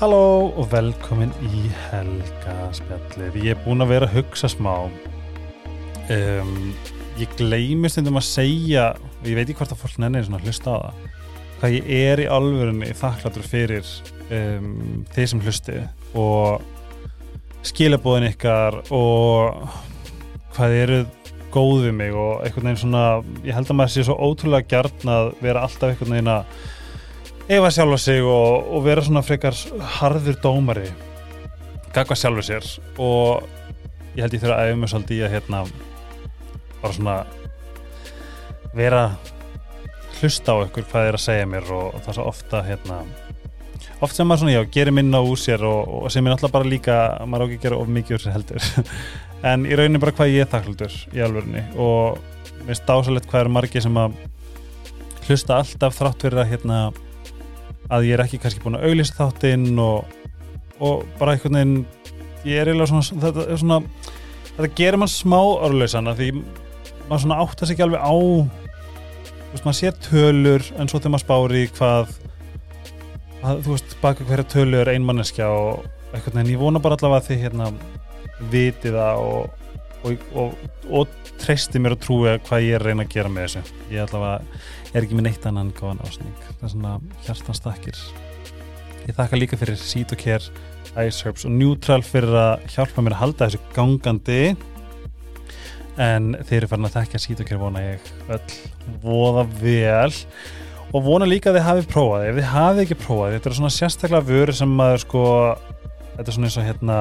Halló og velkomin í helgaspjallið. Ég er búin að vera að hugsa smá. Um, ég gleymi stundum að segja, ég veit ekki hvort að fólk nennir svona að hlusta á það, hvað ég er í alvörunni þakkláttur fyrir um, þeir sem hlusti og skilabóðin ykkar og hvað eru góð við mig og einhvern veginn svona, ég held að maður sé svo ótrúlega gjarn að vera alltaf einhvern veginn að efa sjálfa sig og, og vera svona frekar harður dómari gagva sjálfa sér og ég held ég þurfa að mig svolítið í að hérna bara svona vera hlusta á ykkur hvað er að segja mér og, og það er svo ofta hérna oft sem maður svona já, gerir minna úr sér og, og sem er náttúrulega bara líka maður á ekki að gera of mikið úr sér heldur. En í rauninni bara hvað ég er þakklútur í alvörunni og mér finnst dásalegt hvað eru margi sem að hlusta alltaf þrátt fyrir að hérna að ég er ekki kannski búin að auglýsa þáttinn og, og bara einhvern veginn ég er eiginlega svona þetta, er svona, þetta gerir mann smá orðlausana því maður svona áttast ekki alveg á veist, maður sér tölur en svo þegar maður spári hvað að, þú veist, baka hverja tölu er einmanneskja og einhvern veginn ég vona bara allavega að þið hérna viti það og og, og, og treysti mér að trúi hvað ég er að reyna að gera með þessu. Ég allavega er ekki með neitt annan góðan ásning það er svona hjartans takkir ég þakka líka fyrir Seed og Care Ice Herbs og Neutral fyrir að hjálpa mér að halda þessu gangandi. En þeir eru farin að þekka Seed og Care vona ég öll voða vel. Og vona líka að þið hafið prófað. Ef þið hafið ekki prófað, þetta er svona sérstaklega vöru sem maður sko þetta er svona eins og hérna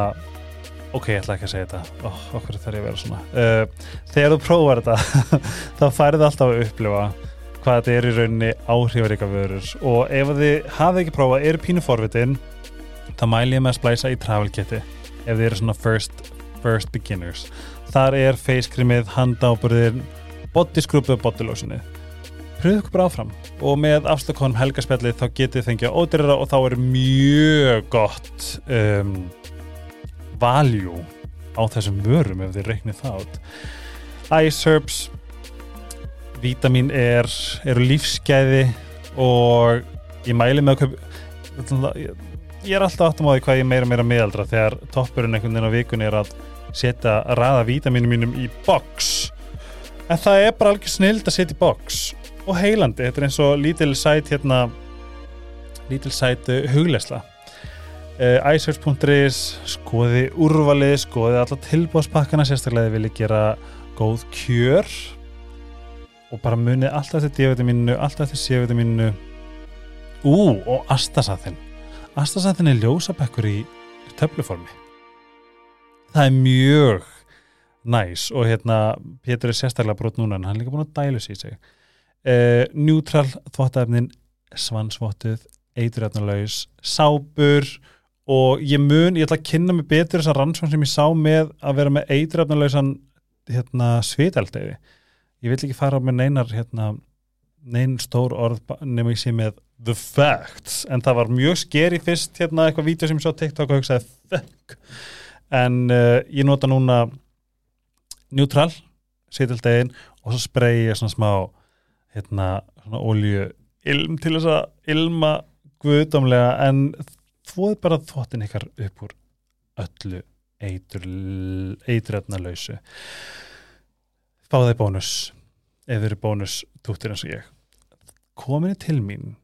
ok, ég ætla ekki að segja þetta. Oh, okkur þarf ég að vera svona. Uh, þegar þú prófar þetta þá færið alltaf að upplifa hvað þetta er í rauninni áhrifaríka vörur. Og ef þið hafið ekki prófað eru pínu forvitin þá mæl ég með að splæsa í travel kiti ef þið eru svona first, first beginners. Þar er face creamið, handáburðin body scrub og body lotionið pröðu ykkur bara áfram. Og með afslakonum helgarspjallið þá getið fengið ódyrra og þá er mjög gott um value á þessum vörum ef þið reiknið það át Ice Herbs Vítamin er eru lífsgæði og ég mæli með að kaup ég er alltaf áttum á því hvað ég meira meira meðaldra þegar toppurinn einhvern veginn á vikunni er að setja að raða vítaminu mínum í box. En það er bara alveg snild að setja í box. Og heilandi, þetta er eins og lítil sæt hérna lítil sæt hugleisla uh, iSearch.is skoði úrvalið, skoði alla tilbóðspakkana sérstaklega þið viljið gera góð kjör og bara munið alltaf til D-vitaminu alltaf til C-vitaminu ú, og astasathinn astasathinn er ljósabekkur í töfluformi. Það er mjög næs og hérna Pétur er sérstaklega brot núna en hann er líka búin að dælu sér sig. Uh, neutral þvóttæfnin svansvottuð eiturræfnalaus, sábur og ég mun, ég ætla að kynna mig betur þessar rannsvon sem ég sá með að vera með eitrafnalausan hérna, svitaldegi ég vil ekki fara með neinar hérna, nein stór orð nema ég sé með the facts. En það var mjög skeri fyrst hérna eitthvað vídeo sem ég sá TikTok og hugsaði fuck. En uh, ég nota núna neutral svitaldegin og svo sprey ég svona smá hérna svona olju ilm til þess að ilma guðdómlega en þvoð bara þvottin ykkar upp úr öllu eituröfnalausu fáðið bónus ef þið eru bónus túttir eins og ég. Kominu til mín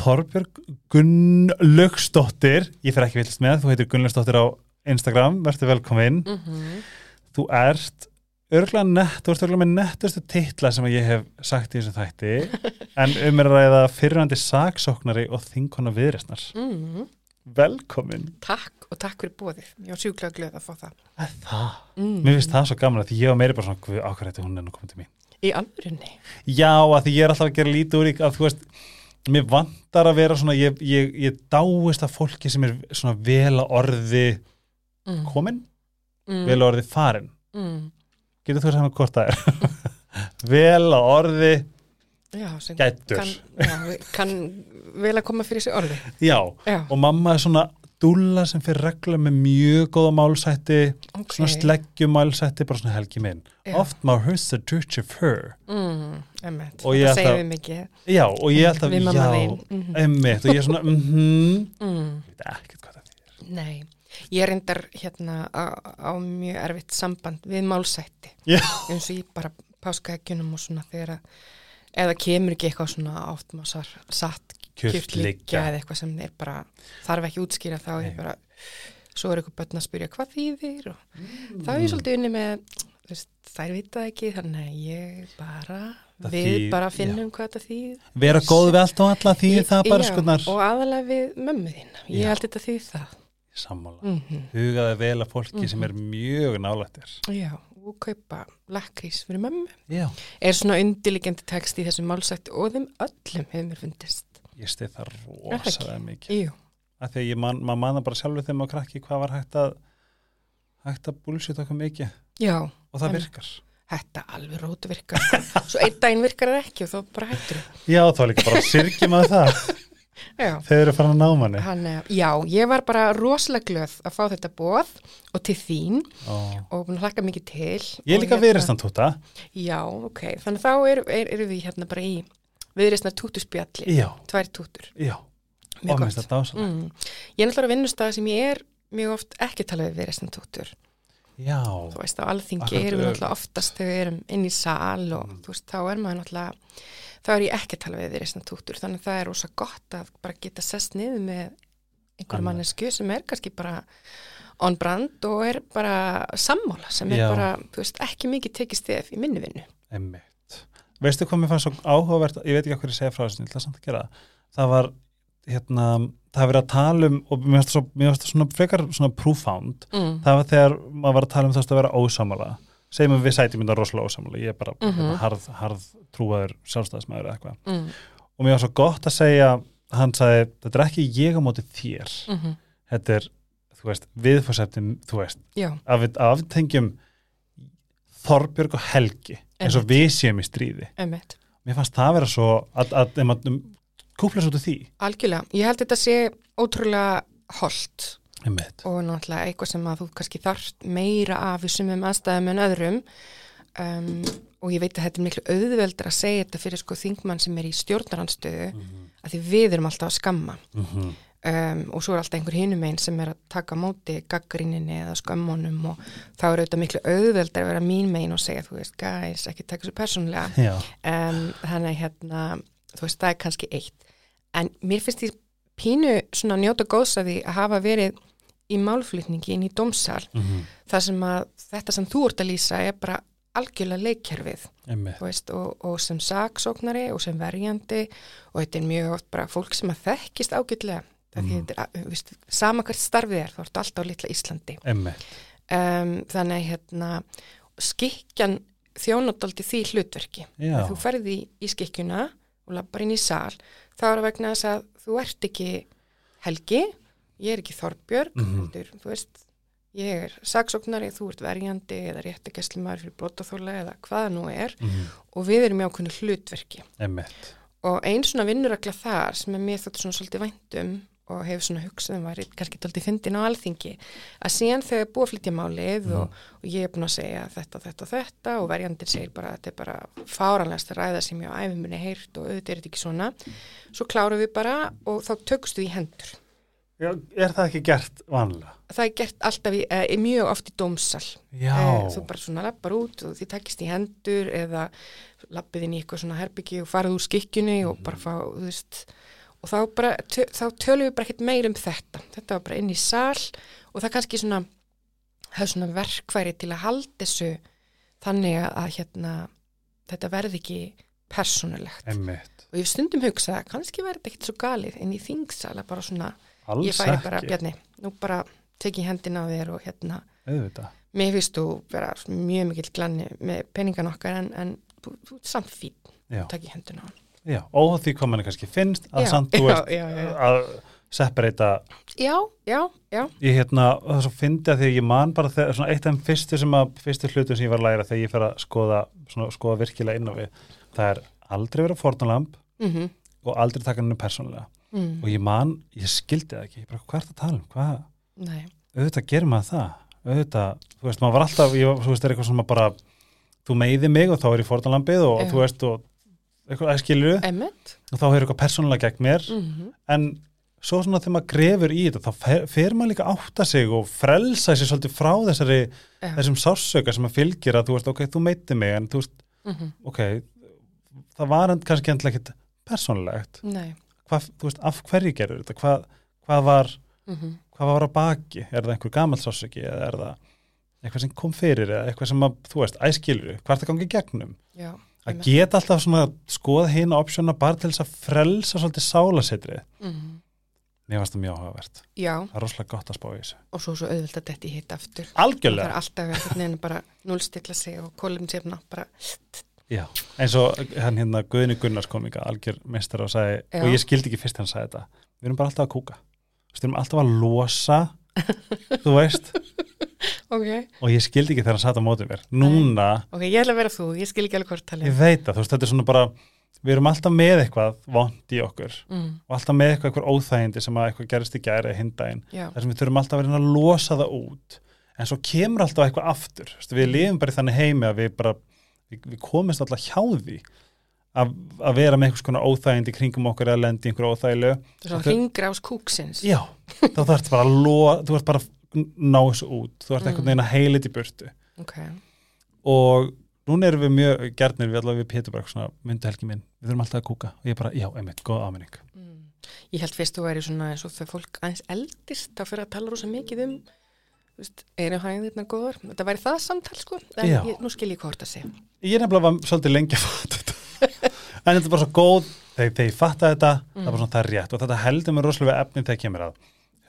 Þorbjörg Gunnlaugsdóttir. Ég fer ekki villist með, þú heitir Gunnlaugsdóttir á Instagram, verður velkominn mm -hmm. þú ert örgulega nett, þú ert örgulega með nettustu titla sem ég hef sagt í þessu þætti. En um er að ræða fyrirhandi saksóknari og þingkona viðrestnar mm -hmm. Velkomin Takk og takk fyrir bóðið, ég var sjúklega glöð að fá það að Það, mm. mér finnst það svo gaman að því ég var meiri bara svona, ákvæði hún er nú komið til mín Í alvörunni? Já, að því ég er alltaf að gera lítið úr í að þú veist, mér vantar að vera svona, ég, ég, ég dáist að fólki sem er svona vel að orði mm. komin, mm. vel að orði farin mm getur þú saman hvort það er vel á orði já, gætur kann, já, kann vel að koma fyrir þessi orði. Já, já, og mamma er svona dúlla sem fyrir regla með mjög góða málsætti ok. svona sleggjumálsætti, bara svona helgi minn oft má hurst a touch of her Mm, emmitt, ætla- segir við mikið. já, og ég held að, Við mamma þín. Mhm. emmitt og ég er svona, mhm. Mm, veit ekkert hvað það er. Nei, ég reyndar hérna á, á mjög erfitt samband við málsætti. Eins og ég bara páskaeggjunum og svona þegar að, eða kemur ekki eitthvað svona oft má sar, satt kjört kjört liggja liggja eða eitthvað sem er bara, þarf ekki útskýra þá er bara, svo er eitthvað börn að spyrja hvað þýðir og Mm. þá er ég svolítið unni með, þær vita það ekki þannig að ég bara, Það við þýð- bara finnum hvað þetta þýð. vera góð við allt og alla því það bara Já, skoðnar Og aðalega við mömmu þín, ég Já. held þetta þýð það. sammála, Mm hugaði vel að fólki sem Mhm. er mjög nálættir Já, og kaupa lakrís fyrir mömmu. já, Er svona undirliggjandi text í þessum málsætt og þeim öllum hefur mér fundist. ég stið það rosalega mikið. Jú, af því að ég man, maður manna bara sjálfur þegar maður krakki hvað var hægt að hægt að bullshit okkur mikið. Já, og það En- virkar. Þetta alveg rótu virkar. Svo einn daginn virkar það ekki og þá bara hættur já, þá er líka bara sirkja maður það Þeir eru farin að ná manni. Hann, eh, já, ég var bara rosalega glöð að fá þetta bóð og til þín Ó. og að hlaka mikið til. ég er líka hérna- viðristan tóta Já, ok, þannig þá erum er, er við hérna bara í viðreistna tútuspjalli, já, tvær tútur, já, og minnst þetta ásalega Mm. Ég er náttúrulega að vinnustæða sem ég er mjög oft ekki talað við viðreistna tútur. já, Þú veist, á alþingi erum við náttúrulega oftast þegar við erum inn í sal og Mm. þú veist, þá er maður náttúrulega, þá er ég ekki að tala við viðreistna tútur, þannig að það er rosa gott að bara geta sest niður með Annað. mannesku sem er kannski bara on brand og er bara sammála sem er Já. bara, þú veist, ekki mikið tekið stef í minni vinnu. emmitt veistu hvað mér fannst svo áhugavert ég veit ekki hvað ég segja frá þessu, ég ætla samt að gera það það var, hérna það verið að tala um, og mér finnst það svo- svona frekar svona profound Mm. það var þegar maður var að tala um þess að vera ósamála segjum við við sætjum þetta rosalega ósamála ég er bara Mhm. hérna, harð, harð trúaður sjálfstæðismæður eða eitthvað. Mm. og mér var svo gott að segja hann sagði, þetta er ekki ég á móti þér. Mm þetta er, þú veist, viðfórseftin þú veist, Já, að við aftengjum Þorbjörg og Helgi eins og við séum í stríði. Emmitt. mér fannst það vera svo að, að, að, að kúpla svo til því. Algjörlega. Ég held þetta sé ótrúlega holdt Einmitt. og náttúrulega eitthvað sem að þú kannski þarft meira af í sumum aðstæðum en öðrum um, og ég veit að þetta er miklu auðveldur að segja þetta fyrir sko þingmann sem er í stjórnaranstöðu Mhm. að því við erum alltaf að skamma Mhm. um, og svo er alltaf einhver hinum einn sem er að taka móti gaggrinninni eða skammunum og þá er auðvitað miklu auðveldur að vera mín megin og segja þú veist, guys, ekki taka svo persónlega um, þannig hérna, þú veist, það er kannski eitt en mér finnst því pínu svona njóta góðs að því að hafa verið í málflutningi inn í dómsal mhm. þar sem að þetta sem þú ert að lýsa er bara algjörlega leikkerfið veist, og, og sem saksóknari og sem verjandi og þetta er mjög oft bara fólk sem að þekkist ágætlega mm. veist, sama hvert starfið er þá ertu alltaf á litla Íslandi. Um, þannig hérna skikjan þjónadaldi því hlutverki. Þú ferði í, skikkjuna og lappar inn í sal þá er það vegna þess að þú ert ekki Helgi, ég er ekki Þorbjörg Mhm. heldur, þú veist ég er saksóknari, þú ert verjandi eða réttakesslumar fyrir brotaþóla eða hvaða nú er Mhm. og við erum í ákveðnu hlutverki Einmitt. og einn svona vinnurakla þar sem er mér þótt svona svolítið væntum og hefur svona hugsað um var kannski tóltið fyndin á alþingi að síðan þegar er búið að flytja málið Mhm. og, og ég er búin að segja þetta, þetta þetta og verjandir segir bara að þetta er bara fáranlegast að ræða sem ég á æfumunni heyrt og auðvitað er þetta ekki svona svo klárum við bara og þá tökstu í hendur er það ekki gert vanlega? það er gert alltaf í, eh, mjög oft í dómsal Já. Eh, þú bara svona lappar út og þið takist í hendur eða lappið inn í eitthvað svona herbyggi og farið úr skikkjunni og bara fá, þú veist og þá, bara, tö, þá tölum við bara ekkert meir um þetta þetta var bara inn í sal og það er kannski svona það er svona verkværi til að halda þessu þannig að, hérna þetta verði ekki persónulegt Einmitt. og ég stundum hugsað að kannski verði þetta ekkert svo galið en í þingsal að bara svona Alls ég færi ekki. bara, Bjarni, nú bara teki hendina á þér og hérna Auðvitað. mér finnst þú vera mjög mikill glanni með peningan okkar en, en ert samt fín takk í hendina Já, óháð því hvað manni kannski finnst að Já, samt, þú já, veist, já, að separata já, já, já, ég hérna, fyndi að því að ég man bara þegar, svona eitt af þeim fyrstu sem að fyrstu hlutum sem ég var að læra þegar ég fer að skoða svona, skoða virkilega inn á við, það er aldrei vera fórnalamb mm og aldrei taka henni persónulega mm. og ég man, ég skildi það ekki, ég bara, hvað er það að tala um, hvað, auðvitað gerir maður það, auðvitað, þú veist, maður var alltaf, ég, þú veist, er eitthvað sem maður bara, þú meiði mig og þá er ég fórnalambið og Já. þú veist, og eitthvað, að skilju, og þá er eitthvað persónulega gegn mér, mm en svo svona þegar maður grefur í þetta, þá fer, fer maður líka átta sig og frelsa sig svolítið frá þessari, Já. þessum sársöka sem að fylgir að þú veist, ok, þú meiti mig, en þú veist, -hmm. ok, það var kannski endilega ekkit persónulegt, nei hvað, veist, af hverju gerur þetta, hvað, hvað var, mm hvað var að baki, er það einhver gamall sársöki eða er það eitthvað sem kom fyrir eða eitthvað sem að, þú veist, æskilur, hvað er það gangi gegnum? já, Að geta alltaf svona að skoða hina optiona bara til þess að frelsa svolítið sálasetrið. mm Mér varst það mjög áhugavert. já Það er rosalega gott að spá í þessu. og svo svo auðvitað að detti hitt aftur það er Algjörlega. alltaf einhvern veginn bara núlstilla sig og kólum sérna bara Já. Eins og hann hérna Guðni Gunnars kom ykkar algjör mestar og sagði, Já. og ég skildi ekki fyrst hann sagði þetta, við erum bara alltaf að kúka. Við erum alltaf að losa, þú veist, ok, og ég skildi ekki þegar hann satt á mótið mér. Núna, ok, ég ætla að vera þú, ég skil ekki alveg hvort tala ég veit að þú veist, þetta er svona bara, við erum alltaf með eitthvað vond í okkur mm, og alltaf með eitthvað, eitthvað óþægindi sem að eitthvað gerist í gæri eða hindaginn. þar sem við þurfum alltaf að vera að losa það út en svo kemur alltaf eitthvað aftur Vistu, við lifum bara í þannig heimi að við bara við, við komumst alltaf hjá því að, að vera með einhvers konar óþægindi kringum okkur eða lendi einhverju óþægilu það er hringra ás kúksins. Já, þá þarf bara að lo, þú ert bara ná þessu út. Þú ert Mm. einhvern veginn að heilit í burtu. Ok, og núna erum við mjög gernir við allavega við Pétur bara svona myndu helgi minn, við þurfum alltaf að kúka. Og ég bara, já, einmitt, góð áminning. Mm. ég held fyrst þú væri svona eins og þegar fólk aðeins eldist þá fyrir að tala rosa mikið um þú eru hægðirna góðar? Þetta væri það samtal sko en ég, nú skil ég hvort að segja ég er nefnilega var svolítið lengi að fatta þetta. En þetta er bara svo góð þegar, þegar ég fatta þetta, það er bara svona það er rétt. Og þetta heldur mér rosalega efni þegar kemur að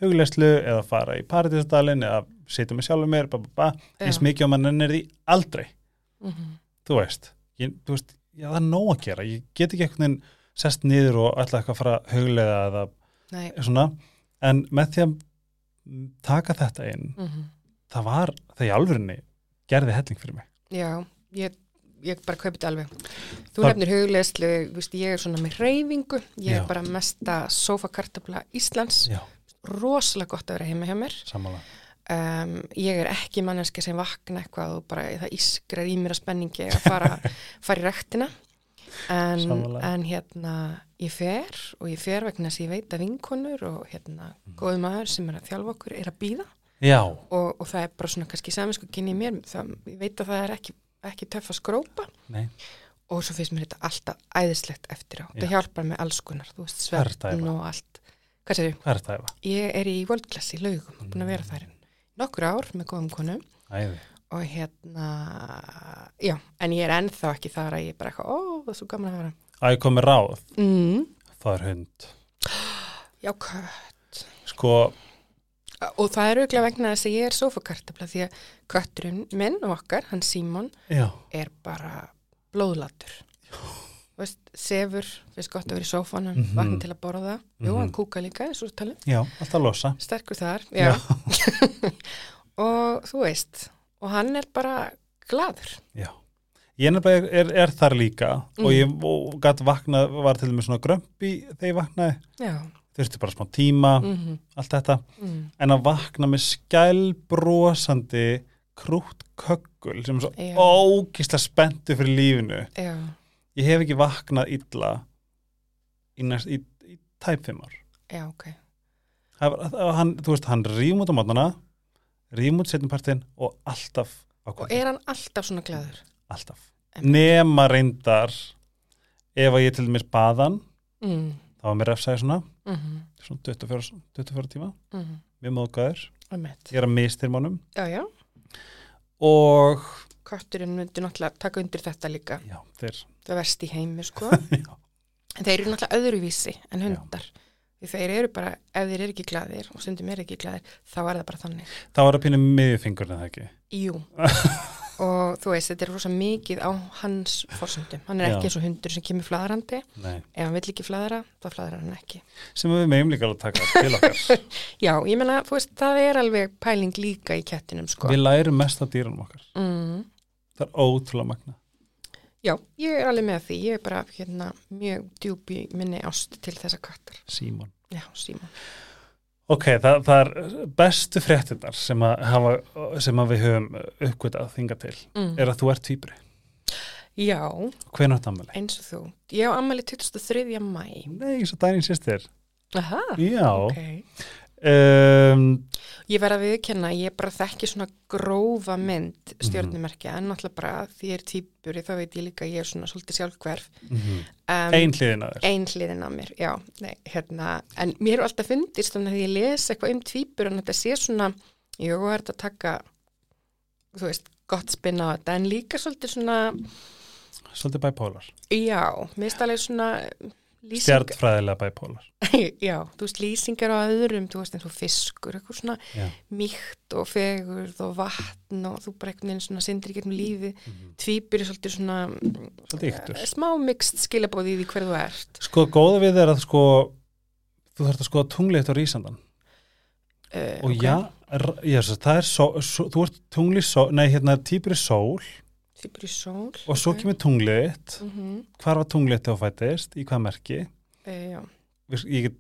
hugleyslu eða fara í paradísdalinn eða sitja með sjálfur mér eins mikið og mann ennir því aldrei. Mm -hmm. þú veist, ég, þú veist já, það er nóg að gera, ég get ekki veginn sest niður og ætla eitthvað að fara huglega eða nei, svona. En með því að taka þetta inn, mm það var það í alvörinni gerði helling fyrir mig. Já, ég ég bara kaupi þetta alveg. Þú Það- nefnir hugleðslu, víst, ég er svona með reyfingu, ég Já. er bara mesta sofakartabla Íslands. Já, rosalega gott að vera heima hjá mér. Sammála. Um, ég er ekki manneski sem vakna eitthvað og bara það ískrar í mér að spenningi að fara, fara í rektina en, en hérna ég fer og ég fer vegna þess að ég veit að vinkonur og hérna góðu maður sem er að þjálfa okkur er að býða og, og það er bara svona kannski saminsku kynni í mér, það, ég veit að það er ekki, ekki töff að skrópa. Nei, og svo finnst mér þetta alltaf æðislegt eftir á, Já. það hjálpar með alls konar þú veist, er Eva? og allt. Hvað Eva? Ég er í voldklassi í laugum, búin að vera þar nokkur ár með góðum konum. Æði. Og hérna, já, en ég er ennþá ekki þar að ég er bara eitthvað, ó, það er svo gaman að vera. að ég komi ráð, Mm. það er hund Já, kött. sko, Og það er auðvitað vegna þess að ég er sofakartabla því að kötturinn minn og okkar, hann Símon, já, er bara blóðlatur. Veist, sefur, finnst gott að vera í sófanum, Mhm. vakna til að borða. Jú, Mhm. hann kúka líka, eins og talið. já, alltaf losa Sterkur þar, já. og þú veist, og hann er bara gladur. já, ég er, er, er þar líka Mm. og ég og gætt vaknað, var til dæmis svona grömpi þegar ég vaknaði, Já. þurfti bara smá tíma Mm allt þetta, mm. en að vakna með skælbrosandi krútt köggul sem er svo Já. ógislega spenntu fyrir lífinu Já. ég hef ekki vaknað illa í, í, í tæp fimm ár Já, ok. Hann, þú veist, hann rým út á mótnana rým út setjumpartin og alltaf á Og er hann alltaf svona gladur? alltaf nema reyndar ef að ég til dæmis baðan Mm. þá var mér refsaði svona, Mm -hmm. svona 24, 24 tíma Mm -hmm. mjög móðgæður, ég er að mistyrmánum Já, já. og Kötturinn myndi náttúrulega taka undir þetta líka. já, þeir Það verst í heimi, sko. já, en þeir eru náttúrulega öðruvísi en Já. Því þeir eru bara, ef þeir eru ekki gladir og stundum eru ekki gladir, þá er það bara þannig. þá var að pínu miðjufingurinn það ekki Jú. og þú veist, þetta er rosa mikið á hans forsöndum. Hann er Já. ekki eins og hundur sem kemur flaðrandi. Nei. Ef hann vill ekki flaðra, þá flaðrar hann ekki. sem við meðum líka alveg taka til okkar Já, ég meina, þú veist, það er alveg pæling líka í kettinum, sko. við lærum mest af dýranum okkar Mm. það er ótrúlega magna Já, ég er alveg með því, ég er bara hérna mjög djúb í minni ást til þessa kattar. Símon. Já, Símon. Ok, það, það er bestu fréttinnar sem að, hafa, sem að við höfum uppgötað þinga til, Mm. er að þú ert týpri. Já, Hvenær átt ammali? eins og þú. Ég á ammali 23. mæ. Nei, svo dænin sýstir. Aha, Já. ok. Um, Ég verð að viðkenna, ég bara þekki svona grófa mynd stjórnumerkja, en náttúrulega bara því ég er týpuri, þá veit ég líka að ég er svona svolítið sjálfhverf. Um, ein hliðin að þér. Ein hliðin á mér, já, nei, hérna, en mér er alltaf fundist þannig að ég les eitthvað um tvíbur en þetta sé svona, jú, er þetta að taka, þú veist, gott spinna á þetta, en líka svolítið svona, Svolítið bæpólar. já, mér finnst alveg svona Stjartfræðilega bæpólar. já, þú veist, lýsingar á öðrum, þú veist, eins og fiskur, eitthvað svona Já. mýkt og fegurð og vatn og þú bara einhvern veginn svona sindir í gegnum lífi, Mhm. tvíbur er svolítið svona, eh, smá mixt skilabóði í því hver þú ert. Sko, góða við er að sko, þú þarfst að skoða tungliðt á rísandan. Uh, Og já, r- já, svo, það er só, só, þú ert tungli sól, nei, hérna, týpur í sól Týpur í sól. og svo kemur tungliðt. Mm -hmm. Hvar var tungliðt þegar þú fættist? Í hvað merki? e, já. Ég get,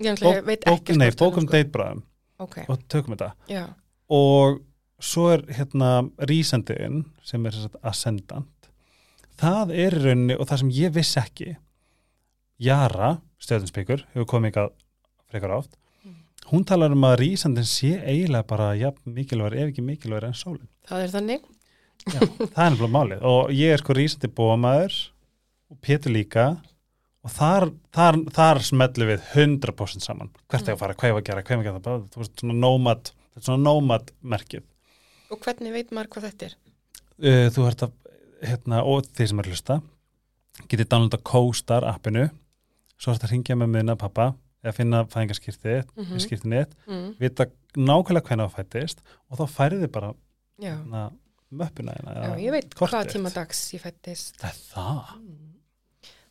Ég bók, veit ekki nei, bókum deitbræðum Ok, og tökum þetta. já, og svo er hérna rísendiðin sem er sem sagt, ascendant það er í rauninni og það sem ég vissi ekki Jara, stjórnspíkur hefur komið ykkar frekar oft Mm. hún talar um að rísendin sé eiginlega bara jafn mikilvægur ef ekki mikilvægur en sólin það er þannig Já, það er nefnilega málið. Og ég er sko rísendi bómaður og Pétur líka. Og þar, þar, þar smellu við 100% saman. Hvert er að fara, hvað er að gera, hvað er að gera þú veist svona nómad, þetta er svona nómad merkið. Og hvernig veit maður hvað þetta er? uh, þú ert að hérna, og þeir sem er að hlusta getið downloada CoStar appinu. Svo ert að ringja með miðna pappa eða finna fæðingarskýrtið mm Mhm. skýrtinni, Mm, vita nákvæmlega hvernig það fættist og þá færið þið bara já, na, möppuna þína, já, ég veit hvaða tíma dags ég fættist. Það er það,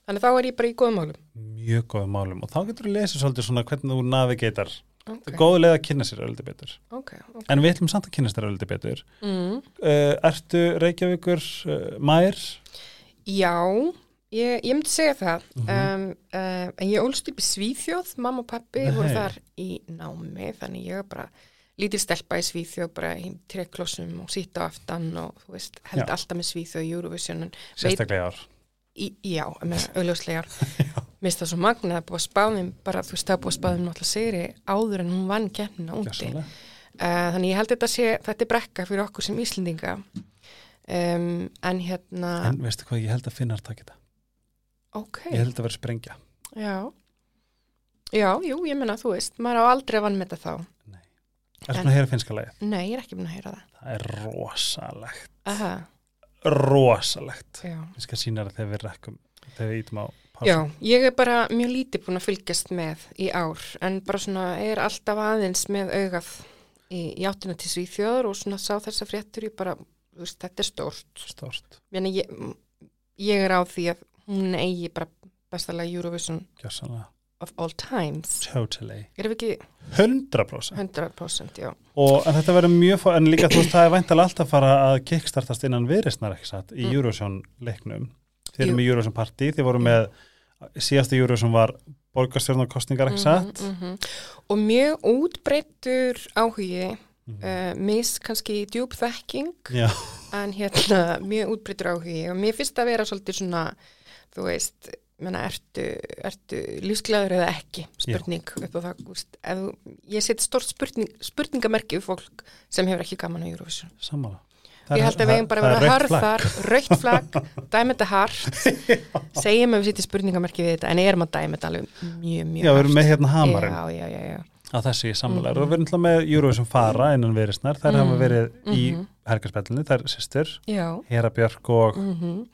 Þannig þá er ég bara í góðum málum. mjög góðum málum og þá getur þú lesið svolítið svona hvernig þú navigator Ok, okay. góðu leið að kynna sér ölliti betur ok, ok. en við ætlum samt að kynna sér ölliti betur Mm. uh, Ertu Reykjavíkur uh, mær? Já, ég, ég myndi segja það. Mhm. um, uh, en ég ólst upp í Svíþjóð, mamma og pappi Nei. voru þar í námi, þannig ég er bara lítil stelpa í Svíþjóð, bara í trekklossum og sýtt á aftan og þú veist, held Já. alltaf með Svíþjóð í Eurovision. Sérstaklega ár í, já, með auðljóslegar. Mér finnst það svo magnað að búa spáðum, bara þú veist, það búa spáðum náttúrulega sigri áður en hún vann kemna úti. Uh, þannig ég held þetta sé, þetta er brekka fyrir okkur sem Íslendinga. Um, en hérna, En veistu hvað, ég held að finnar takk þetta ok. Ég held að vera sprengja Já. Já, jú, ég menna, þú veist, maður á aldrei vann með þetta þá. Er svona að heyra finska lagið? Nei, ég er ekki búin að heyra það. Það er rosalegt Aha, Rosalegt já. Ég skal sína það þegar við rekkum Þegar við ítum á pásu Já, ég er bara mjög lítið búin að fylgjast með í ár, en bara svona er alltaf aðeins með augað í, í áttina til Svíþjóður og svona sá þessa fréttur, ég bara, þú veist, þetta er stórt. Stórt, ég, ég er á því að hún eigi bara bestalega Eurovision gjörsanlega of all times. Totally Erum við ekki 100% 100%, já. Og þetta verður mjög fá, En líka þú veist, það er væntalega alltaf að fara að kickstartast innan viðreistnar ekki satt Í Mm. Eurovision leiknum Þeir eru Jú. með Eurovision party Þeir voru með Síðasta Eurovision var borgarstjórnarkostningar ekki satt Mhm, mhm. Og mjög útbreyttur áhugi, Mhm. uh, mis kannski djúb þekking, Já, en hérna mjög útbreyttur áhugi og mér finnst að vera svolítið svona, þú veist, menna, ertu, ertu lífsglæður eða ekki, spurning upp á það, ef, þú- ég set stort spurning, spurningamerki við fólk sem hefur ekki gaman á Eurovision. sammála. Ég held að við eigum bara að vera harðar, raukt flagg, dæmi þetta hart, segjum að við setjum spurningamerki við þetta, en erum að dæmi þetta alveg mjög, mjög Já, við erum með hérna hamarinn. Já, já, já, já. þessu í sammála Mhm. og við erum alltaf með Eurovision fara innan viðreistnar Þær hafa Mhm. verið í Mhm. helgarspellinu Þær systur, Já, Hera Björk og mm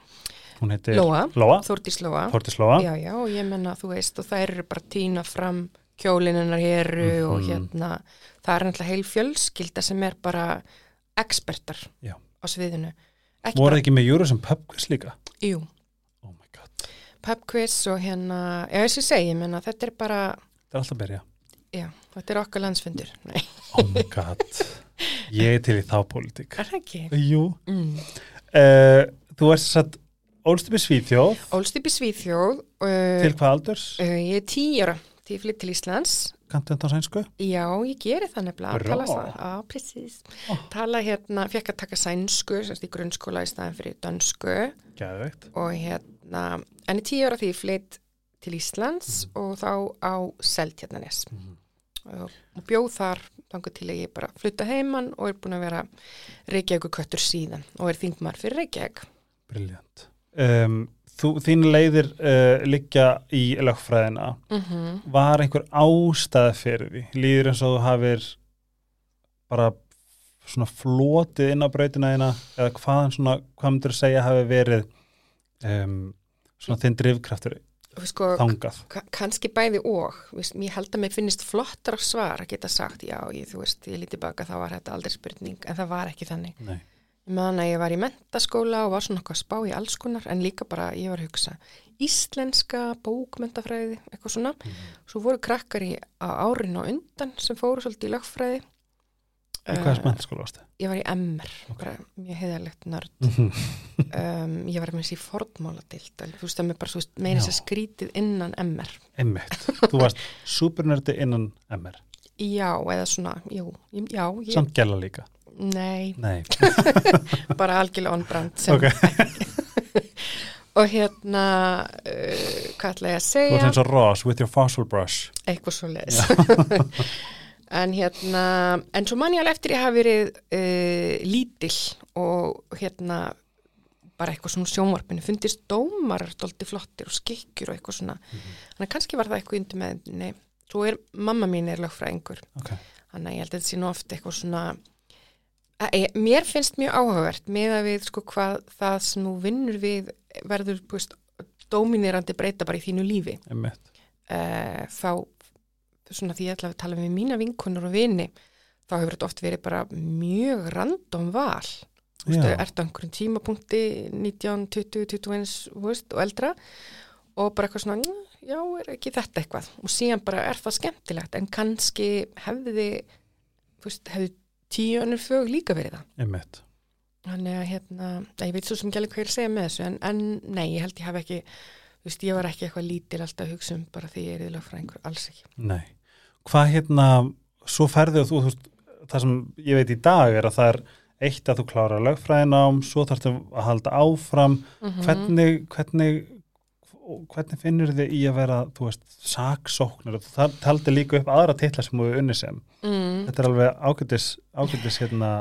hún heitir Lóa, Lóa, Þórdís Lóa. Þórtis Lóa Já, já, og ég menna, þú veist, og þær eru bara týna fram kjólinunar heru og Mhm. hérna, það er náttúrulega heil fjölskylda sem er bara ekspertar Já. á sviðinu. Ekki Voru bara, ekki með Eurovision pub quiz líka? jú, Oh my god, pubquiz og hérna, já, þess að segja, ég menna, þetta er bara, það er alltaf að byrja já, þetta er okkar landsfundur. Oh my god, ég er til í þá pólitík er það ekki? Jú Mm. uh, þú ert satt ólst upp í Svíþjóð ólst upp í Svíþjóð uh, til hvað aldurs? uh, ég er tí ára til ég flytt til Íslands Kantu þetta á sænsku? já, ég geri það nefnilega Bra. tala, það, á, precis Ó. tala hérna, fekk að taka sænsku semst í grunnskóla í staðin fyrir dönsku Gæðveikt. og hérna en tíu ára því ég flytt til Íslands og þá á Seltjarnanes og, og bjóð þar þangur til að ég bara flutta heimann og er búin að vera Reykjavík köttur síðan og er þingmar fyrir Reykjavík Briljant. Um, þú, þín leiðir uh, liggja í lögfræðina. mm Var einhver ástæða fyrir því? Líður eins og þú hafir bara svona flotið inn á brautina þína eða hvaðan svona, hvað myndir þú segja hafi verið um, svona þinn drifkraftur sko, þangað? ka- kannski bæði og veist, ég held að mér finnist flottar svar að geta sagt já, ég, þú veist, ég lítið baka þá var þetta aldrei spurning, en það var ekki þannig Nei. Meðan að ég var í mentaskóla og var svona að spá í alls konar en líka bara, ég var að hugsa íslenska bókmentafræði eitthvað svona, svo voru krakkar í á árinu á undan sem fóru svolítið í lögfræði Í hvaða smentaskóla varstu? ég var í MR, bara mjög heiðalegt nörd Mhm. um, ég var með þessi fornmáladild þú veist að mér bara, meira þess að skrítið innan MR Einmitt. Þú varst supernördi innan MR. já, eða svona, jú, já ég, Samt gæla líka. Nei, Nei. bara algjörlega on-brand sem Ok. og hérna uh, hvað ætla ég að Þú segja ert eins og Ross with your fossil brush. eitthvað svo leis en hérna en svo man ég alveg eftir ég hafi verið uh, lítill og hérna bara eitthvað svona sjónvarpinu fundist dómar stolti flottir og skikkjur og eitthvað svona þannig að kannski var það eitthvað undir með nei, svo er mamma mín er lögfræðingur Ok. þannig að ég held að þetta sé nú oft eitthvað svona mér finnst mjög áhugavert með að við sko hvað það sem nú vinnur við verður búist, dóminerandi breyta bara í þínu lífi. Uh, þá svona því ég ætla að tala við mína vinkunur og vini þá hefur þetta oft verið bara mjög random val. Þú veist, Já. ertu á einhverjum tímapunkti 19, 20, 21 þú veist, og eldra og bara eitthvað svona, "Mm, já, er ekki þetta eitthvað? Og síðan bara er það skemmtilegt? En kannski hefði hefði tíu önnur fög líka verið það Einmitt. þannig að hérna, ég veit svo sem gæli hvað ég er að segja með þessu en, en nei, ég held ég hafi ekki þú veist, ég var ekki eitthvað lítil alltaf að hugsa um bara því ég er í lögfræðingur, alls ekki Nei. Hvað hérna, svo ferðu þú, þú veist, það sem ég veit í dag er að það er eitt að þú klára lögfræðinám, svo þarfstu að halda áfram. Mhm. Hvernig, hvernig, hvernig finnur þið í að vera, þú veist, saksóknur? Það taldi líka upp aðra titla sem hefur unni sem. mm, Þetta er alveg ágætis, ágætis hérna,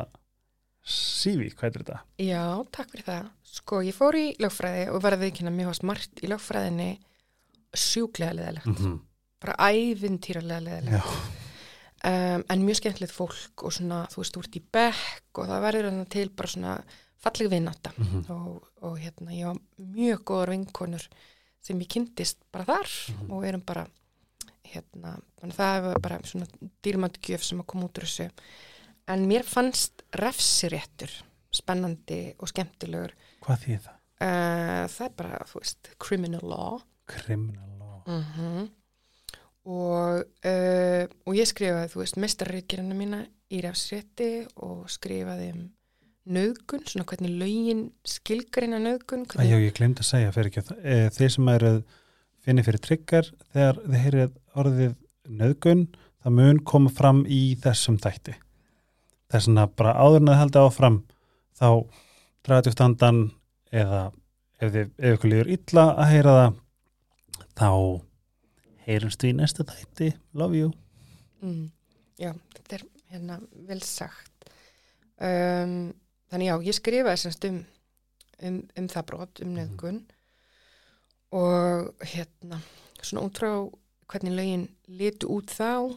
sífi, hvað er þetta? Já, takk fyrir það sko, ég fór í lögfræði og verði ekki mjög smart í lögfræðinni sjúklega leðilegt, Mm -hmm. bara ævintýralega leðilegt Já, um, en mjög skemmtilegt fólk og svona, þú veist, þú ert í bekk og það verður hann til bara svona falleg vinnata Mhm. og, og hérna, ég var mjög góðar vinkonur sem ég kynntist bara þar Mhm. og erum bara hérna, það var bara svona dýrmættgjöf sem að koma út úr þessu en mér fannst refsiréttur spennandi og skemmtilegur hvað þýð það? uh, það er bara, þú veist, criminal law Criminal law. mm og, uh, og ég skrifaði, þú veist, mestarriðgerina mína í refsrétti og skrifaði um nöðgun, svona hvernig lögin skilgarina nöðgun Æ, hvernig, já, ég glemt að segja fyrir ekki e, þeir sem eru finni fyrir tryggar þegar þið heyrið orðið nöðgun, það mun koma fram í þessum þætti. Þess vegna bara áður en að halda áfram þá draðið standan eða ef, þið, ef ykkur líður illa að heyra það þá heyrumst við í næsta þætti. Love you. Mm, já, þetta er hérna vel sagt. Um, þannig já, ég skrifaði semst um, um, um það brot, um nöðgun og hérna svona út frá hvernig lögin litu út þá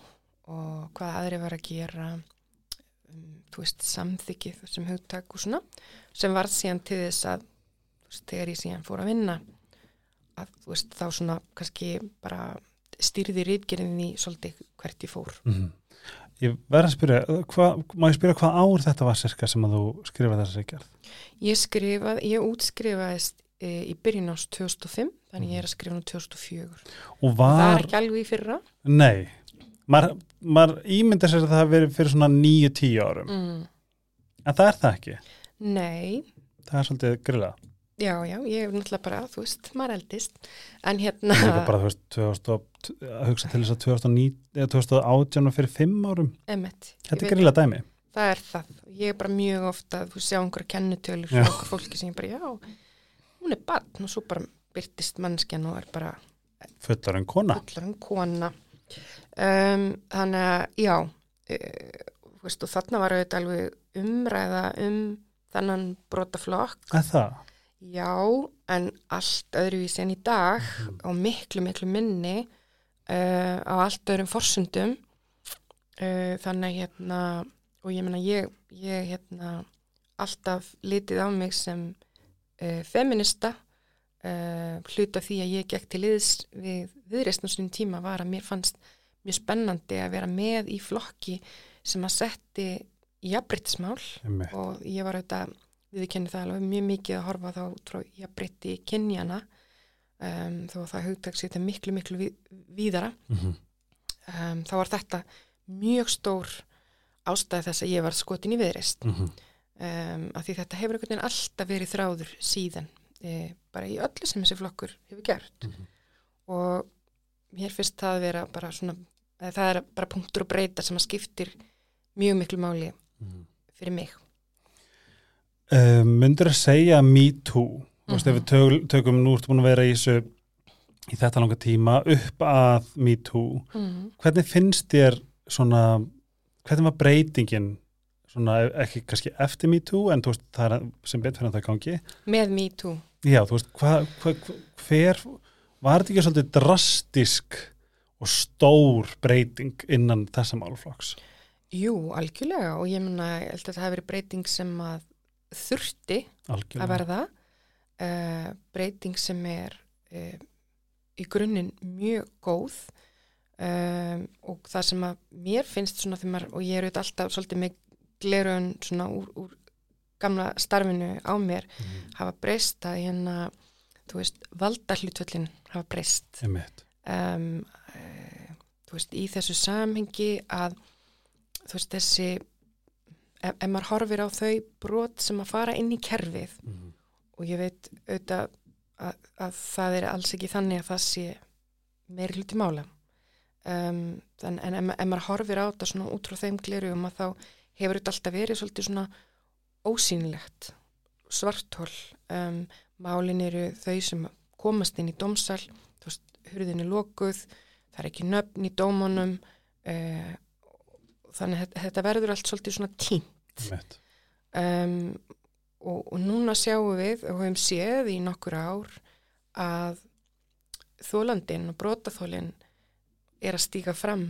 og hvað aðri var að gera um, þú veist, samþykið sem hugtak og svona sem varð síðan til þess að veist, þegar ég síðan fór að vinna að þú veist, þá svona kannski bara stýrði rítgerðinni svolítið hvert ég fór. Mm ég verð að spyrja hva, má ég spyrja hvað ár þetta var sirka sem að þú skrifa þessa gerð? Ég skrifað, ég útskrifaðist e, í byrjun ás 2005 þannig ég er að skrifa nú 2004 og það er var, ekki alveg í fyrra. Nei. Maður mað ímynda sér að það hafi verið fyrir svona 9-10 árum. Mm. en það er það ekki, Nei, það er svolítið grilla já, já, ég hef náttúrulega bara, þú veist, maður eldist en hérna Líka bara, þú veist, 2000, og- að hugsa til þess að 2009, eða 2018 og fyrir fimm árum. emmett, Þetta er gríla dæmi. það er það, ég er bara mjög ofta þú sjá einhverja kennutölur frá okkur fólki sem ég bara, já, hún er barn og svo bara byrtist mannskjan og er bara Fullar en kona. fullar en kona um, þannig að já uh, veist, og þarna var auðvitað alveg umræða um þannan brotaflokk Að það? Já, en allt öðruvísi en í dag og miklu, miklu minni uh, á allt öðrum forsundum uh, þannig að hérna og ég meina ég, ég hérna alltaf litið á mig sem uh, feminista uh, hluta því að ég gekk til liðs við viðreistn á svona tíma var að mér fannst mjög spennandi að vera með í flokki sem að setti jafnbryttismál og ég var auðvitað viðkenni það alveg mjög mikið að horfa þá frá jafnbrytti kynjana um, þó að það hugtaks þetta miklu miklu við, víðara Mhm. um, þá var þetta mjög stór ástæði þess að ég var skotin í viðreist Mhm. um, af því þetta hefur einhvern veginn alltaf verið þráður síðan e, bara í öllu sem þessi flokkur hefur gert Mhm. og mér finnst það að vera bara svona það er bara punktur og breyta sem að skiptir mjög miklu máli Mhm. fyrir mig Uh, myndur að segja me too? Þú veist, Mhm. ef við tök, tökum nú ertu búin að vera í þessu í þetta langa tíma upp að me too. Mm. hvernig finnst þér svona hvernig var breytingin? Svona ekki kannski eftir me too en þú veist það er sem betur fyrir að það gangi. Með me too. Já þú veist hva, hva, hva, hver var þetta ekki svolítið drastisk og stór breyting innan þessa málflokks Jú, algjörlega og ég menna, ég held að það hefur breyting sem að þurfti að algjörlega. verða uh, breyting sem er uh, í grunninn mjög góð um, og það sem að mér finnst svona þegar maður, og ég er auðvitað alltaf svolítið með glerun svona úr, úr gamla starfinu á mér Mhm. hafa breyst að hérna þú veist, valda hlutvöllin hafa breyst. Um, uh, þú veist, í þessu samhengi að þú veist, þessi ef, ef maður horfir á þau brot sem að fara inn í kerfið Mhm. og ég veit auðvitað að, að það er alls ekki þannig að það sé meiri hluti mála. Um, þann, en ef, ef maður horfir á þetta svona út frá þeim glerugum að þá hefur þetta alltaf verið svolítið svona ósýnilegt svartól um, málin eru þau sem komast inn í dómsal þú veist, hurðin er lokuð það er ekki nöfn í dómunum uh, þannig að þetta- verður allt svolítið svona tím Einmitt. um, og, og núna sjáum við og höfum séð í nokkur ár að þólandin og brotaþólin er að stíga fram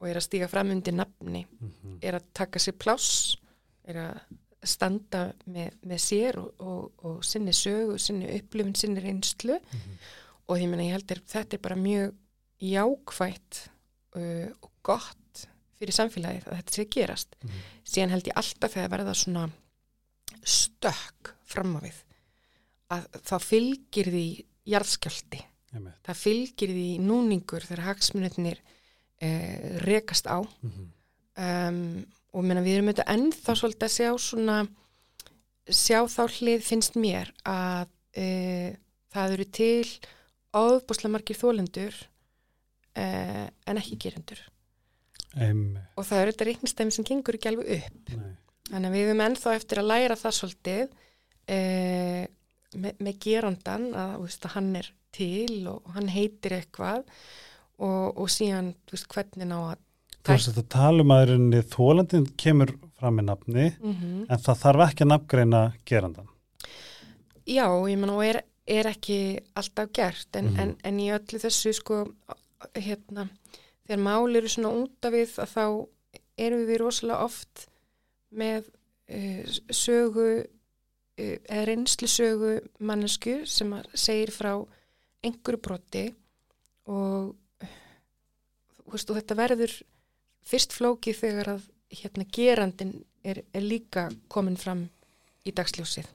og er að stíga fram undir nafni Mhm. er að taka sér pláss er að standa með, með sér og, og, og sinni sögu, sinni upplifun, sinni reynslu Mhm. og ég meina ég heldur þetta er bara mjög jákvætt uh, og gott fyrir samfélagið að þetta sé gerast Mhm. síðan held ég alltaf þegar verða svona stökk fram á við að þá fylgir því jarðskjöldi, Einmitt. það fylgir því núningur þegar hagsmunirnir eh, rekast á Mhm. um, og meina, við erum auðvitað ennþá svolítið að sjá svona sjá þá hlið finnst mér að e, það eru til áðbúslega margir þólendur e, en ekki gerendur Einmitt. og það eru þetta reiknistæmi sem gengur ekki alveg upp Nei. þannig að við höfum ennþá eftir að læra það svolítið e, með, með gerandan að, veist, að hann er til og hann heitir eitthvað og, og síðan veist, hvernig á að Þú veist að tala um að rauninni þólandin kemur fram með nafni mm en það þarf ekki að nafngreina gerandan. Já, ég menn og er, er ekki alltaf gert en, Mhm. en, en í öllu þessu sko hérna, þegar mál eru svona út af við að þá erum við rosalega oft með uh, sögu uh, eða reynslu sögu mannesku sem segir frá einhverju broti og, veist, og þetta verður fyrst flókið þegar að hérna gerandin er, er líka komin fram í dagsljósið.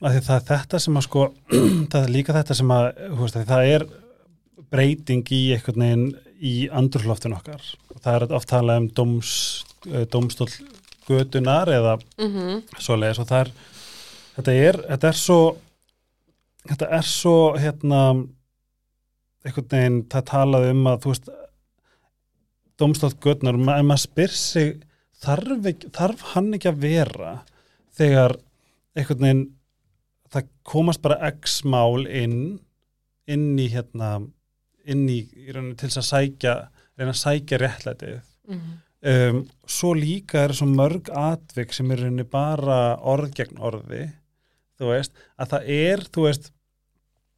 Það er þetta sem að sko, það er líka þetta sem að, veist, að það er breyting í einhvern veginn í andurloftun okkar. Og það er oft talað um dóms, dómstól götunar eða Mm -hmm. svoleiðis og það er, þetta er, þetta er svo þetta er svo hérna einhvern veginn, það talaði um að þú veist domstótt götnar, en maður spyr sig þarf, ekki, þarf hann ekki að vera þegar einhvern veginn það komast bara x mál inn inn í hérna inn í, í rauninni til þess að sækja reyna að sækja réttlætið Mhm. um, svo líka er svo mörg atvik sem er rauninni bara orð gegn orði þú veist, að það er þú veist,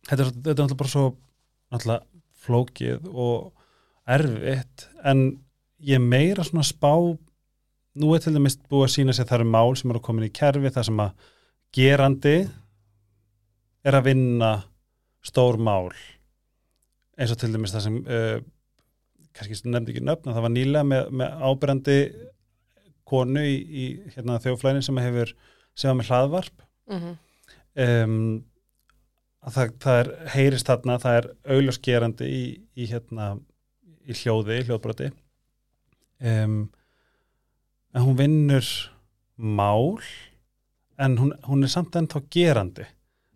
þetta er, þetta er náttúrulega bara svo náttúrulega flókið og erfitt en ég meira svona spá nú er til dæmis búið að sína sér það eru mál sem eru komin í kerfi þar sem að gerandi er að vinna stór mál eins og til dæmis það sem uh, kannski nefndi ekki nöfn, en það var nýlega með, með ábyrjandi konu í, í hérna, þjóflæðin sem hefur sem var með hlaðvarp. Mhm. um, að það, það er heyrist þarna, það er augljósgerandi í, í hérna í hljóði, hljóðbroti. Um, en hún vinnur mál en hún, hún er samt ennþá gerandi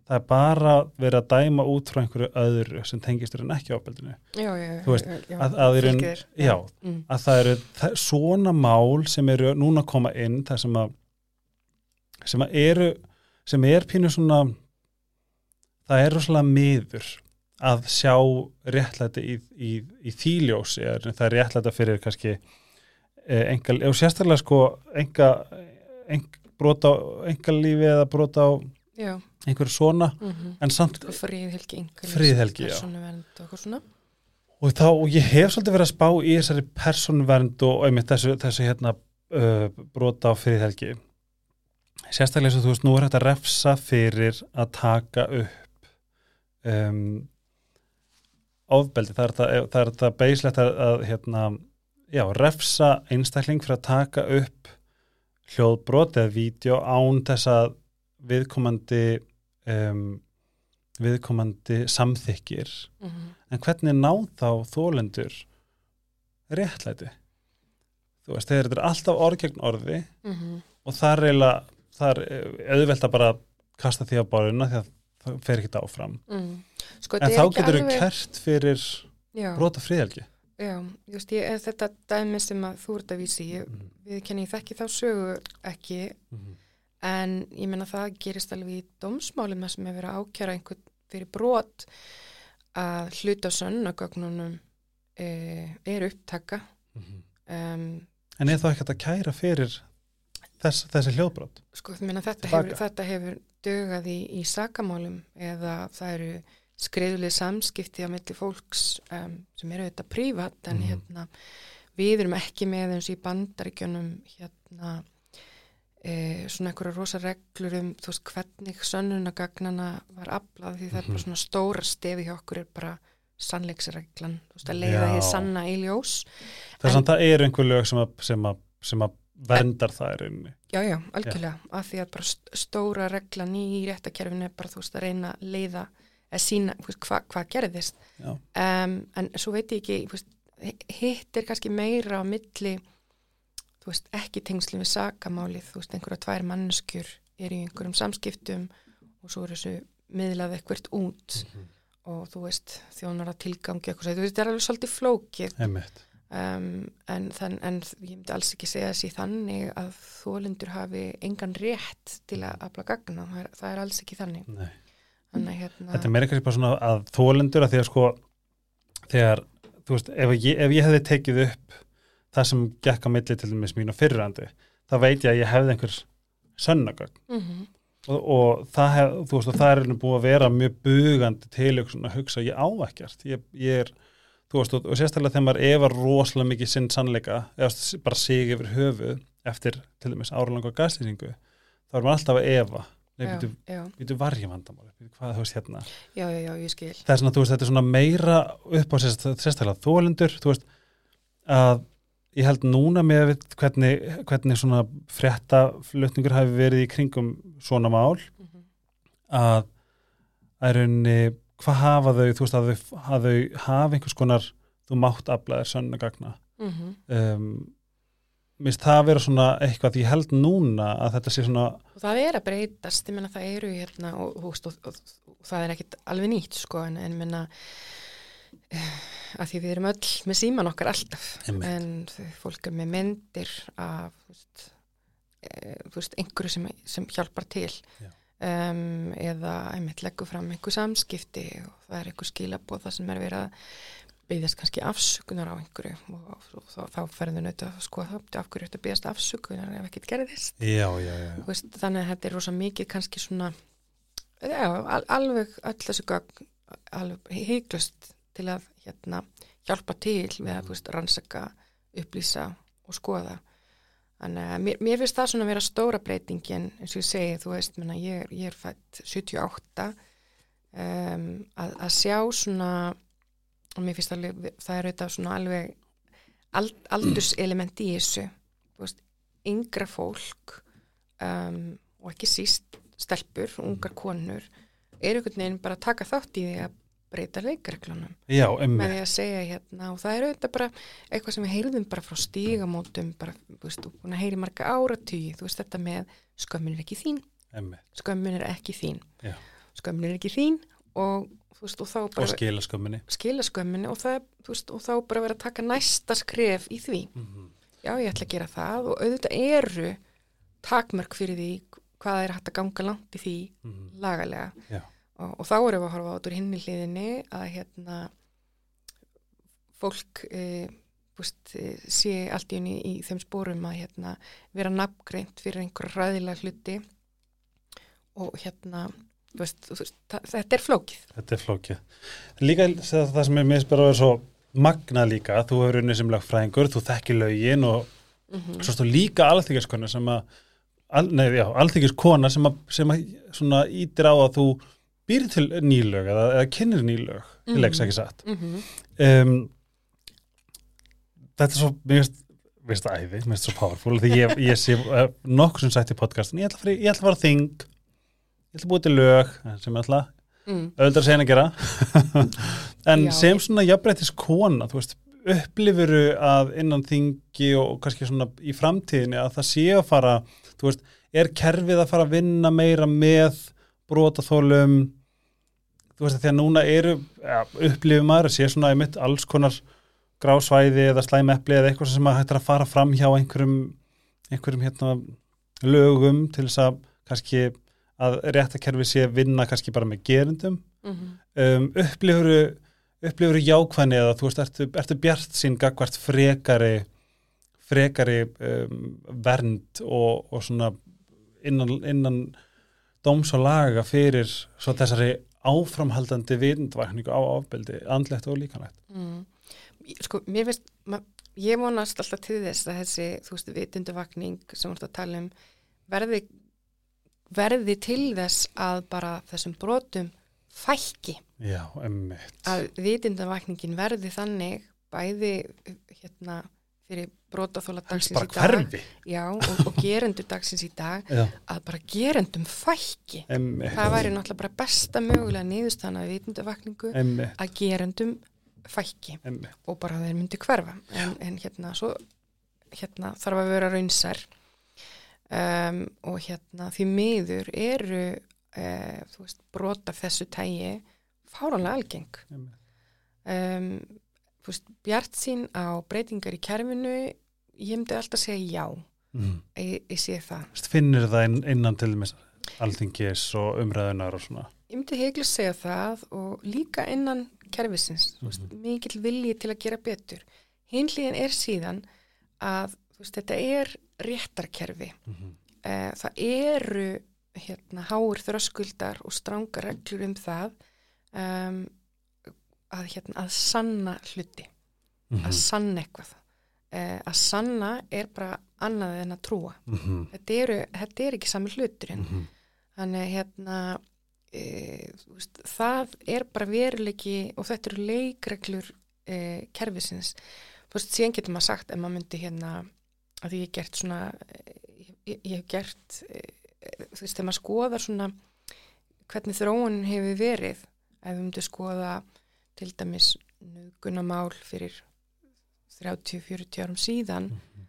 það er bara verið að dæma út frá einhverju öðru sem tengist þér en ekki ábeldinu Já, já, já. Þú veist, já, já, að- að þér. já. Mm. að það eru það, svona mál sem eru núna að koma inn það sem að sem að eru sem er pínu svona það er rosalega miður að sjá réttlæti í, í, í þýljósi það er réttlæta fyrir kannski eh, enga, og sérstaklega sko enga, enga brota á engalífi eða brota á Já, einhverju svona mhm. en samt já. persónuvernd og og þá, og ég hef svolítið verið að spá í þessari persónvernd og einmitt þessu, þessu hérna uh, brota á fyrirhelgi sérstaklega eins og þú veist, nú er þetta refsa fyrir að taka upp um, ofbeldi, það er það er þetta beislegt að, að hérna, já, refsa einstakling fyrir að taka upp hljóðbrot eða vídeo án þess að viðkomandi um, viðkomandi samþykir Mhm. en hvernig ná þá þólendur réttlæti? Þú veist, þegar þetta er alltaf orð gegn orði Mhm. og það er eiginlega það er auðvelt að bara kasta því á borðina því að það fer ekki áfram. Mm. Sko, en þá getur alveg- kert fyrir brota friðhelgi. Já, just, ég, er þetta dæmi sem að þú ert að vísi, ég, við kenni ég þekki þá sögu ekki, en ég menna það gerist alveg í dómsmálum þar sem er verið að ákjara einhvern fyrir brot að hluta sönnagögnunum e, er upptaka. Um, en er ekki hægt að kæra fyrir þess, þessi hljóðbrot? Sko, ég menna þetta hefur, þetta hefur dögað í, í sakamálum eða það eru skriðuleg samskipti á milli fólks um, sem eru þetta prívat en Mhm. hérna við erum ekki með eins í bandaríkjunum hérna e, svona einhverja rosa reglur um þú veist hvernig sönnunagagnana var aflað því það er Mhm. bara svona stóra stefi hjá okkur er bara sannleiksreglan þú veist að leiða Já. því sanna í ljós þess En- að það eru einhver lög sem að, sem að, sem að verndar það er inni Já, já, algjörlega, af því að bara st- stóra reglan í réttakerfinu er bara þú veist að reyna að leiða að sína veist, hva, hvað gerðist Já. um, en svo veit ég ekki veist, hitt er kannski meira á milli þú veist, ekki tengsli við sakamálið, þú veist, einhverja tvær manneskjur er í einhverjum samskiptum og svo er þessu miðlað eitthvert út og þú veist, þjónar að tilgangi eitthvað, þú veist, þetta er alveg svolítið flókið. Um, en, þann, en ég myndi alls ekki segja þessi þannig að þólendur hafi engan rétt til að afla gagna, það er, það er alls ekki þannig. Nei. þannig að hérna Þetta er meira kannski bara svona að þólendur að því að sko þegar, þú veist, ef ég, ef ég hefði tekið upp það sem gekk á milli til dæmis mín og fyrrandi, þá veit ég að ég hefði einhver sönnagögn. Mm og, og það hef, þú veist, það er búið að vera mjög bugandi til að hugsa ég á ekkert, ég, ég er þú veist, og, og sérstaklega þegar maður efar rosalega mikið sinn sannleika, eða bara sig yfir höfuð eftir til dæmis áralanga gaslýsingu, þá er maður alltaf að efa. Býtu varjum vandamál, býtu hvað þú veist hérna. Já, já, já, ég skil. Það er svona, þú veist, þetta er svona meira upp á sérst- sérstaklega þólendur, þú veist að ég held núna með hvernig, hvernig svona fréttaflutningur hafi verið í kringum svona mál mm að að í rauninni, hvað hafa þau þú veist, að þau, að þau hafa einhvers konar þú mátt aflaðir sönnagagna -hmm. um, minnst það vera svona eitthvað ég held núna að þetta sé svona og það er að breytast, ég menna það eru hérna og, og, og, og, það er ekkit alveg nýtt sko en, en minna að því við erum öll með síman okkar alltaf. Einmitt. en fólk er með myndir af veist, e, veist, einhverju sem, sem hjálpar til. Um, eða einmitt leggur fram einhver samskipti og það er einhver skilabóð það sem er verið að byggðast kannski afsökunar á einhverju og, og, og þá, þá ferðu nötu að skoða það af hverju þetta byggðast afsökunar ef ekkert gerðist. Já, já, já, veist, þannig að þetta er rosa mikið kannski svona alveg öll þessu alveg heiklust til að hérna hjálpa til við að veist, rannsaka, upplýsa og skoða. Þannig að mér, mér finnst það svona að vera stóra breytingin eins og ég segi, þú veist, menna, ég, ég er fætt 78 um, að, að sjá svona og mér finnst alveg, það er auðvitað svona alveg ald, aldurselement í þessu þú veist, yngra fólk um, og ekki síst stelpur, ungar konur er einhvern veginn bara að taka þátt í því að breyta leikreglunum já, með því að segja hérna og það er auðvitað bara eitthvað sem við heyrðum bara frá stígamótum bara, þú veist, þú heyri marga áratugi þú veist þetta með skömmin er ekki þín emmi skömmin er ekki þín Já. skömmin er ekki þín og þú veist og þá og bara skila skömminni skila skömminni og, það, þú veist, og þá bara vera að taka næsta skref í því Mhm. já ég ætla að gera það og auðvitað eru takmörk fyrir því hvað er hægt að ganga langt í því Mhm. lagalega Já. Og, og þá erum við að horfa át úr hinni hliðinni að hérna fólk e, búst, e, sé allt í unni í þeim spórum að hérna, vera nafngreint fyrir einhverja ræðilega hluti. Og hérna veist, veist, þetta er flókið. Þetta er flókið. Líka það sem er mér bara að vera svo magnað líka, þú hefur unnið sem lögfræðingur þú þekkir lögin og mm svo stóð líka alþyggiskona sem að al, nei, já, alþyggiskona sem að, sem að svona ítir á að þú býr til nýlög eða, eða kynir nýlög til Mhm. leiks ekki satt mm -hmm. um, Þetta er svo mér finnst það æði, mér finnst það svo powerful því ég, ég sé uh, nokkuð sem sagt í podcastin ég ætla að ég ætla að fara á þing ég ætla að búið til lög sem ég ætla mm. auðvitað að segja að gera en Já. sem svona jafnbreytis kona þú veist, upplifuru að innan þingi og kannski svona í framtíðinni að það sé að fara þú veist, er kerfið að fara að vinna meira með brotaþólum þú veist að því að núna eru ja, upplifum maður að sé svona í mitt alls konar grásvæði eða slæmepli eða eitthvað sem að hættir að fara fram hjá einhverjum einhverjum hérna lögum til þess að kannski að réttakerfi sé vinna kannski bara með gerundum Mm um, upplifuru upplifuru jákvæðni eða þú veist, ertu, ertu bjart sín gagvart frekari frekari um, vernd og, og svona innan, innan dóms og laga fyrir svo þessari áframhaldandi vindvækningu á áfbeldi, andlegt og líkanlegt Mm. Sko, mér finnst, ég vonast alltaf til þess að þessi, þú veist, vitunduvakning sem við erum að tala um, verði, verði til þess að bara þessum brotum fækki. Já, emmitt Að vitunduvakningin verði þannig bæði, hérna, fyrir brotaþóla dagsins bara í dag. hverfi Já, og, og gerendur dagsins í dag, Já, að bara gerendum fækki. emmitt Það væri náttúrulega bara besta mögulega niðurstana emmitt, að gerendum fækki emmitt og bara þeir myndi hverfa. En, en hérna, svo, hérna þarf að vera raunsær. Um, og hérna því miður eru uh, veist, brota þessu tægi fáránlega algeng. Um, veist, bjart sín á breytingar í kerfinu ég myndi alltaf segja já. Mm. ég, ég sé það. Vist, Finnir það inn, innan til dæmis alþingis og umræðunar og svona? Ég myndi heiklust segja það og líka innan kerfisins. Mm Mhm. mikill vilji til að gera betur. Hinliðin er síðan að veist, þetta er réttarkerfi. Mm -hmm. það eru hérna háur þröskuldar og stranga reglur um það. Um, að hérna að sanna hluti Mhm. að sanna eitthvað eh, að sanna er bara annað en að trúa Mhm. þetta, eru, þetta er ekki sami hluturinn Mhm. Þannig hérna e, veist, það er bara veruleiki og þetta eru leikreglur e, kerfisins. Þú veist, síðan getur maður sagt ef maður myndi hérna að ég hef gert svona e, ég, ég hef gert e, þú veist, þegar maður skoðar svona hvernig þróunin hefur verið ef við myndum skoða til dæmis nögunamál fyrir 30-40 árum síðan Mhm.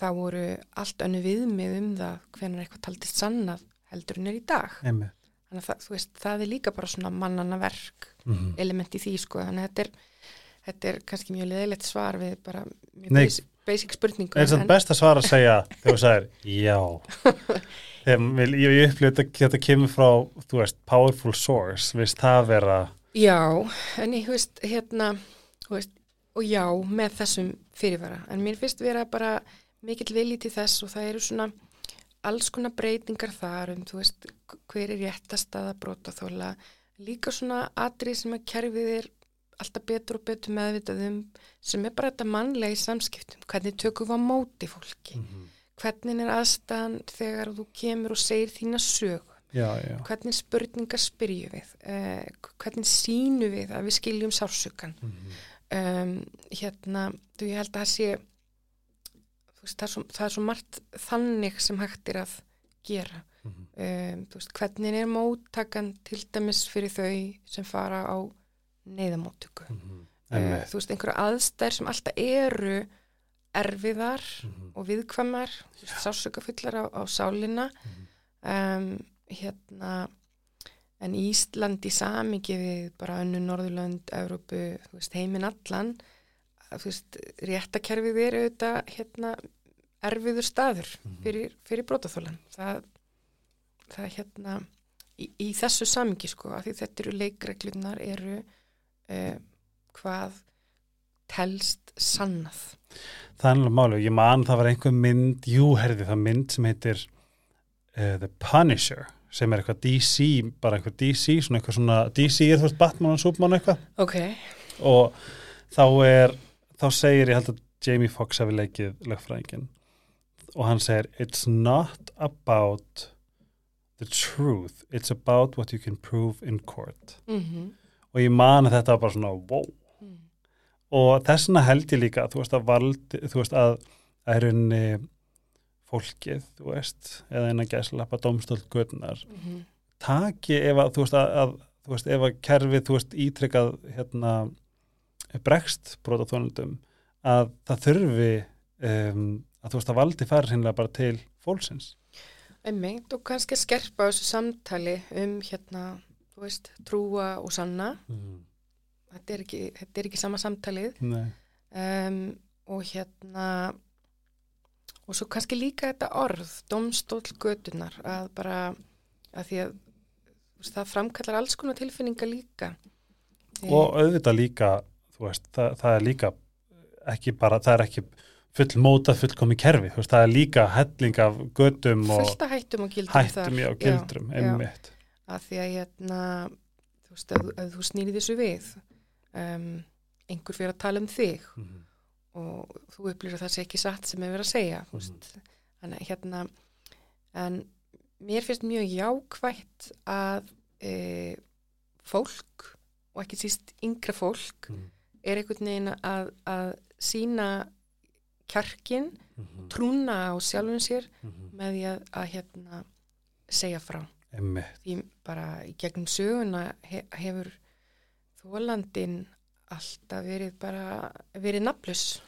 þá voru allt önnu viðmið um það hvernig eitthvað taldist sannað heldur en er í dag. Einmitt. Þannig að það, veist, það er líka bara svona mannana verk mm element í því sko, þannig að þetta er þetta er kannski mjög leðilegt svar við bara basic, basic spurningu er þetta best að svara að segja þegar þú sagðir já þegar ég, ég upplýði þetta, þetta kemur frá þú veist, powerful source viðst það vera Já, en ég, veist, hérna, veist, og já, með þessum fyrirvara. En mér finnst vera bara mikill vilji til þess og það eru svona alls konar breytingar þar um, þú veist, hver er réttast að brota þóla. Líka svona atrið sem að kerfið er alltaf betur og betur meðvitað um sem er bara þetta mannlega í samskiptum. Hvernig tökum við á móti fólki? Hvernig er aðstæðan þegar þú kemur og segir þína sög? Já, já, hvernig spurningar spyrjum við? Uh, hvernig sínu við að við skiljum sársökan um, hérna, þú ég held að það sé veist, það, er svo, það er svo margt þannig sem hægt er að gera. Mhm. um, þú veist, hvernig er móttakan til dæmis fyrir þau sem fara á neyðamóttöku uh, Einmitt. þú veist, einhverja aðstær sem alltaf eru erfiðar Mhm. og viðkvæmar sásökafullar á, á sálina um, hérna en Ísland í samingi við bara önnu þú veist, heiminn allan veist, réttakerfið er auðvitað hérna erfiður staður fyrir, fyrir brotaþólan það, það hérna í, í þessu samingi sko, af því þetta eru leikreglunar eru uh, hvað telst sannað. Það er alveg máli, ég man það var einhver mynd, jú, herði það mynd sem heitir uh, The Punisher sem er eitthvað DC, bara eitthvað DC svona eitthvað svona, DC er þú veist Batman og Superman eitthvað. Ok, og þá er þá segir ég held að Jamie Foxx hafi leikið lögfræðingin og hann segir it's not about the truth it's about what you can prove in court. Mhm. Og ég man að þetta var bara svona wow. Mm. og þess vegna held ég líka þú veist að valdi, þú veist að að er unni fólkið, þú veist, eða eina gæslappa domstöld gödunar, Mhm. taki ef að, þú veist, að, að þú veist, ef að kerfið, þú veist, ítrykkað hérna, bregst brotaþónundum, að það þurfi um, að þú veist, að valdi færi hinnlega bara til fólksins. Einmitt og kannski skerpa þessu samtali um hérna, þú veist, trúa og sanna. Mm. Þetta er ekki, þetta er ekki sama samtalið. Nei. Um, og hérna, og svo kannski líka þetta orð, domstól götunar, að bara, að því að það framkallar alls konar tilfinninga líka. Og auðvitað líka, þú veist, það, það er líka ekki bara, það er ekki full mótað fullkomi kerfi, þú veist, það er líka helling af gödum og hættum og gildrum hættum já, gildrum, já. einmitt. að því að hérna, þú veist, að, að þú snýri þessu við um, einhver fyrir að tala um þig Mhm. Og þú upplýður að það sé ekki satt sem er verið að segja þú veist, þannig að hérna en mér finnst mjög jákvætt að e, fólk og ekki síst yngra fólk Mhm. er einhvern veginn að, að sína kjarkin, Mhm. trúna á sjálfum sér Mhm. með því að, að hérna segja frá Einmitt. því bara í gegnum söguna he, hefur þólandin alltaf verið bara verið nafnlaus,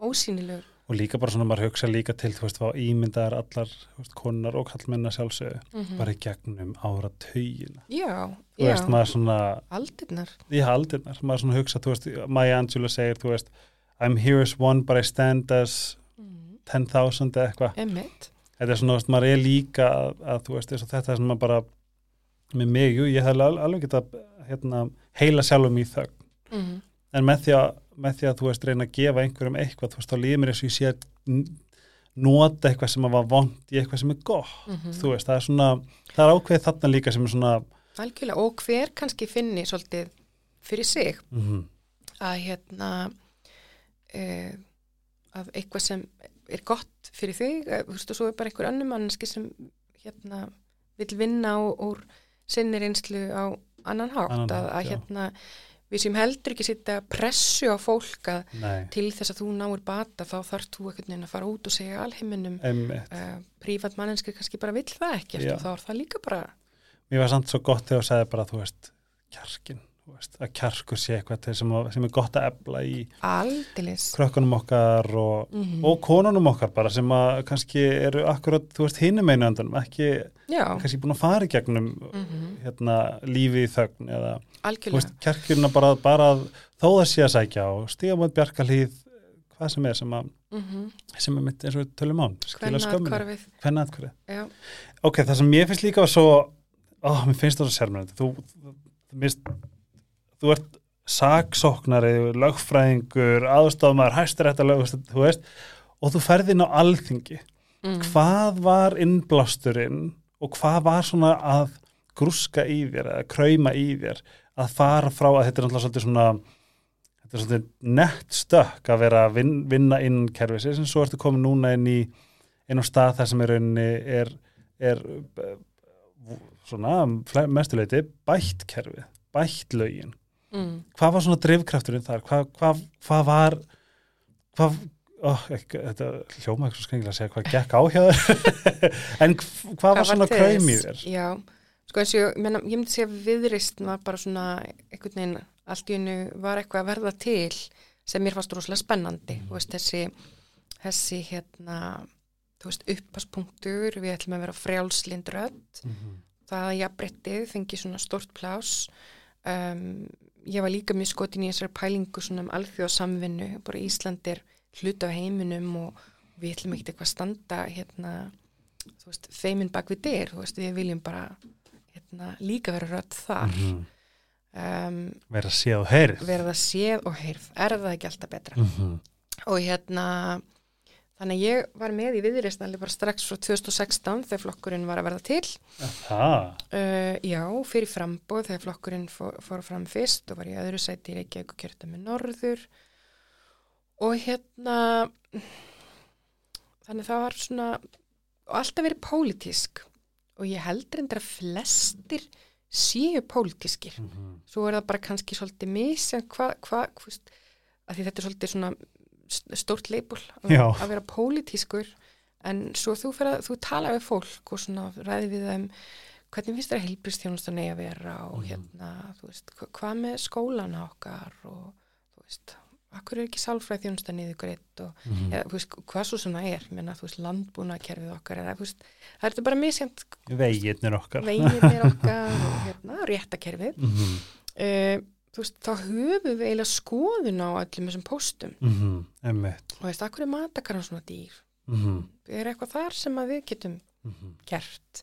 ósýnilegur Og líka bara svona, maður hugsa líka til, þú veist, hvað ímyndaðar allar, veist, konar og kallmennar sjálfsögðu, mm bara í gegnum ára taugina. já, Þú já, veist, maður svona, aldirnar í haldirnar, maður svona hugsa, þú veist, Maya Angelou segir, þú veist, I'm here as one but I stand as mm. 10,000 eða eitthvað. emitt, Þetta er svona, þú veist, maður er líka að, að þú veist, þetta er svona bara með mig, jú, ég hef alveg, geta hérna, heila sjálfum í þögn. mm. En með því, að, með því að þú veist, reyna að gefa einhverjum eitthvað, þú veist, þá líður mér eins og ég sé að nota eitthvað sem að var vond í eitthvað sem er gott. Mm Þú veist, það er svona, það er ákveðið þarna líka sem er svona, algjörlega og hver kannski finni svolítið fyrir sig mm að hérna uh, að eitthvað sem er gott fyrir þig, eh, þú veist og svo er bara einhver annar manneski sem hérna vil vinna úr, sinni reynslu á annan hátt Annan að, hátt, að já. hérna við sem heldur ekki sitta pressu á fólk að nei, til þess að þú náir bata þá þarf þú einhvern veginn að fara út og segja alheiminum. Uh, prívat mannenski kannski bara vill það ekkert Já. og þá er það líka bara Mér var samt svo gott þegar þú sagði bara, þú veist, kjarkin, þú veist, að kjarkur sé eitthvað sem, sem er gott að ebla í Aldilis. krökkunum okkar og, Mm og konunum okkar bara sem að kannski eru akkurat, þú veist, hinum einu öndunum, ekki Já, kannski búin að fara í gegnum mm hérna, lífi í þögn eða, algjörlega. veist, kjarkjurna bara, bara þó það sé að sækja og stíga mát bjarkalíð, hvað sem er sem, að, Mm sem er mitt eins og tölum án, atkvarfið. Já, Ok, það sem mér finnst líka var svo, ó, mér finnst það svo sérmennandi, þú, þú, þú, ert saksóknari, lögfræðingur, aðstofmaður, hæstirétta lög, þú veist, og þú ferð inn á alþingi. mm. Hvað var innblásturinn og hvað var svona að grúska í þér eða krauma í þér að fara frá að þetta er náttúrulega svolítið svona þetta er svolítið nett stökk að vera að vin, vinna inn kerfisins en svo ertu komin núna inn í inn á stað þar sem er er, er eh, svona mestuleiti bætt kerfið, bætt lögin. Mm. hvað var svona drifkrafturinn þar? Hvað, hvað, hvað var hvað ó, ekki, þetta hljóma ekki svo skringilega að segja hvað gekk á hjá þér. En hv- hvað var svona þess? þér? Já, sko eins og ég, menna, ég myndi segja viðrist var bara svona einhvern veginn allt í hennu var eitthvað að verða til sem mér fannst rosalega spennandi. Þú veist, þessi, þessi hérna, uppaspunktur við ætlum að vera frjálslind rödd. Það að jafnbrettið fengi svona stort plás um, ég var líka mjög skotin í þessari pælingu svona um alþjóðsamvinnu bara Ísland er hluta af heiminum og við ætlum ekkert eitthvað að standa hérna, þú veist, feimin bak við dyr, þú veist, við viljum bara hérna, líka vera rödd þar. Mhm. um, vera séð og heyrið vera það séð og heyrð. Er það ekki alltaf betra? Mhm. og hérna þannig að ég var með í viðreist alveg bara strax frá 2016 þegar flokkurinn var að verða til. Uh, já, fyrir frambóð þegar flokkurinn fór, fór fram fyrst og var í öðru sæti í Reykjavík og kjörta með norður. Og hérna þannig það var svona og alltaf verið pólitísk og ég heldur endur að flestir séu pólitískir Mhm. svo er það bara kannski svolítið misjað hvað, hvað, að því þetta er svolítið svona st- stórt leipul Já. að vera pólitískur en svo þú, að, þú tala við fólk og svona ræði við þeim hvernig finnst þér að heilbristjónustan eigi að vera og Mhm. hérna, þú veist, hva- hvað með skólana okkar og þú veist, akkur er ekki sálfræð þjónustan niður greitt og Mhm. eða, þú veist, hvað svo sem það er, menna, þú veist, landbúnakerfið okkar eða, veist, það er bara misjant veginnir okkar veginir okkar og hérna, réttakerfið Mhm. uh, þú veist, þá höfum við eiginlega skoðun á öllum þessum póstum Mhm. emmitt og veist, akkur er matakarinn svona dýr Mhm. er eitthvað þar sem við getum Mhm. gert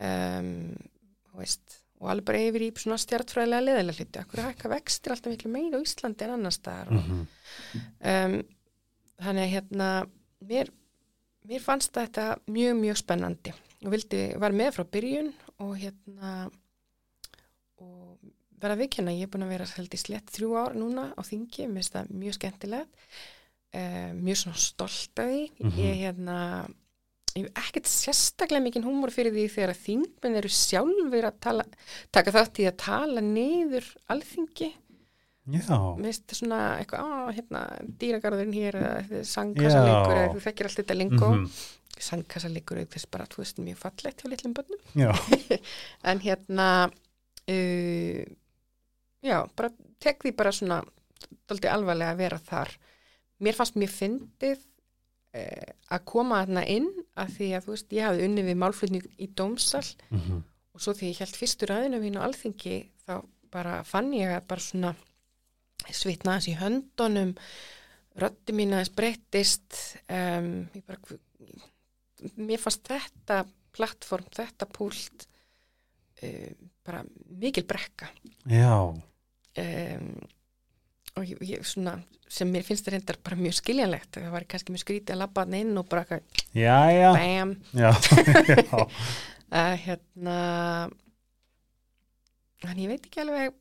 um, þú veist og alveg bara yfir í svona stjartfræðilega leðilega hluti, akkur hækka vextir alltaf miklu meira á Íslandi en annars staðar? Og, Mhm. um, þannig að hérna mér, mér fannst þetta mjög mjög spennandi. Og vildi, var með frá byrjun og hérna og verða vikina, ég er búin að vera held í slett þrjú ár núna á þingi, mér finnst það mjög skemmtilegt. Uh, mjög svona stolt af því. Mhm. ég hérna ég hef ekkert sérstaklega mikinn húmor fyrir því þegar að þingmenn eru sjálfur að tala, taka þátt í að tala niður alþingi. Já, þetta svona eitthvað, á, hérna, dýragarðurinn hér eða þú þekkir allt þetta lingo. Mm sangkassaleikur er þess bara, þú veist, mjög fallegt hjá litlum bönnum, já. En hérna uh, já, bara tek því bara svona daldi alvarlega að vera þar. Mér fannst mjög fyndið að koma þarna inn að því að, þú veist, ég hafði unni við málflutning í dómsal. Mhm. og svo því ég held fyrstu ræðinu mín á alþingi þá bara fann ég að bara svona svitna aðeins í höndunum röddi mín aðeins breyttist um, ég bara mér fannst þetta plattform, þetta púlt uh, bara mikil brekka. Já, um, og ég, ég svona sem mér finnst það reyndar bara mjög skiljanlegt það var kannski mjög skrítið að labba hann inn og bara eitthvað, já, já. að hérna en ég veit ekki alveg.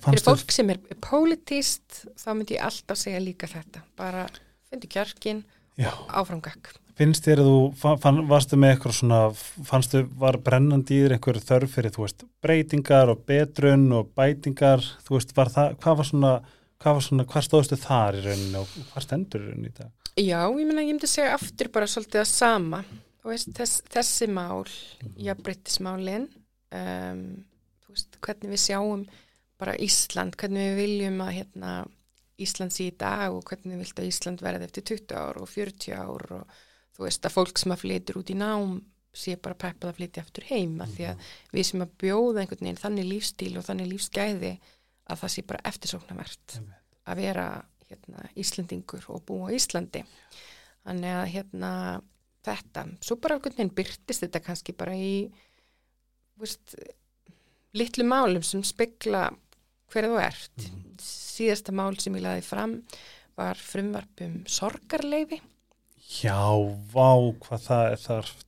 Fyrir fólk sem er pólitíst þá myndi ég alltaf segja líka þetta. Bara fyndi kjarkin já, áframgak finnst þér að þú fa- fann, varstu með eitthvað svona, fannstu, var brennandi í þér einhver þörf fyrir, þú veist, breytingar og betrun og bætingar, þú veist, var það, hvað var svona, hvað var svona, hvað stóðstu þar í rauninni og hvað stendur í rauninni í dag? já, ég meina ég myndi segja aftur bara svolítið að sama Þú veist, þess, þessi mál Mhm. jafnbryttismálin um, þú veist, hvernig við sjáum bara Ísland, hvernig við viljum að hérna, Ísland sé í dag og hvernig við vilt að Ísland verði eftir 20 ár og 40 ár og þú veist að fólk sem að flytur út í nám sé bara peppað að flytja eftir heima því að við sem að bjóða einhvern veginn þannig lífstíl og þannig lífsgæði að það sé bara eftirsóknarvert að vera hérna, Íslandingur og búa á Íslandi. Þannig að hérna þetta, svo bara einhvern veginn byrtist þetta kannski bara í veist, litlu málum sem spekla hverðu þú ert. Mhm. síðasta mál sem ég laði fram var frumvarpum sorgarleifi Já, vá, hvað það er þarft.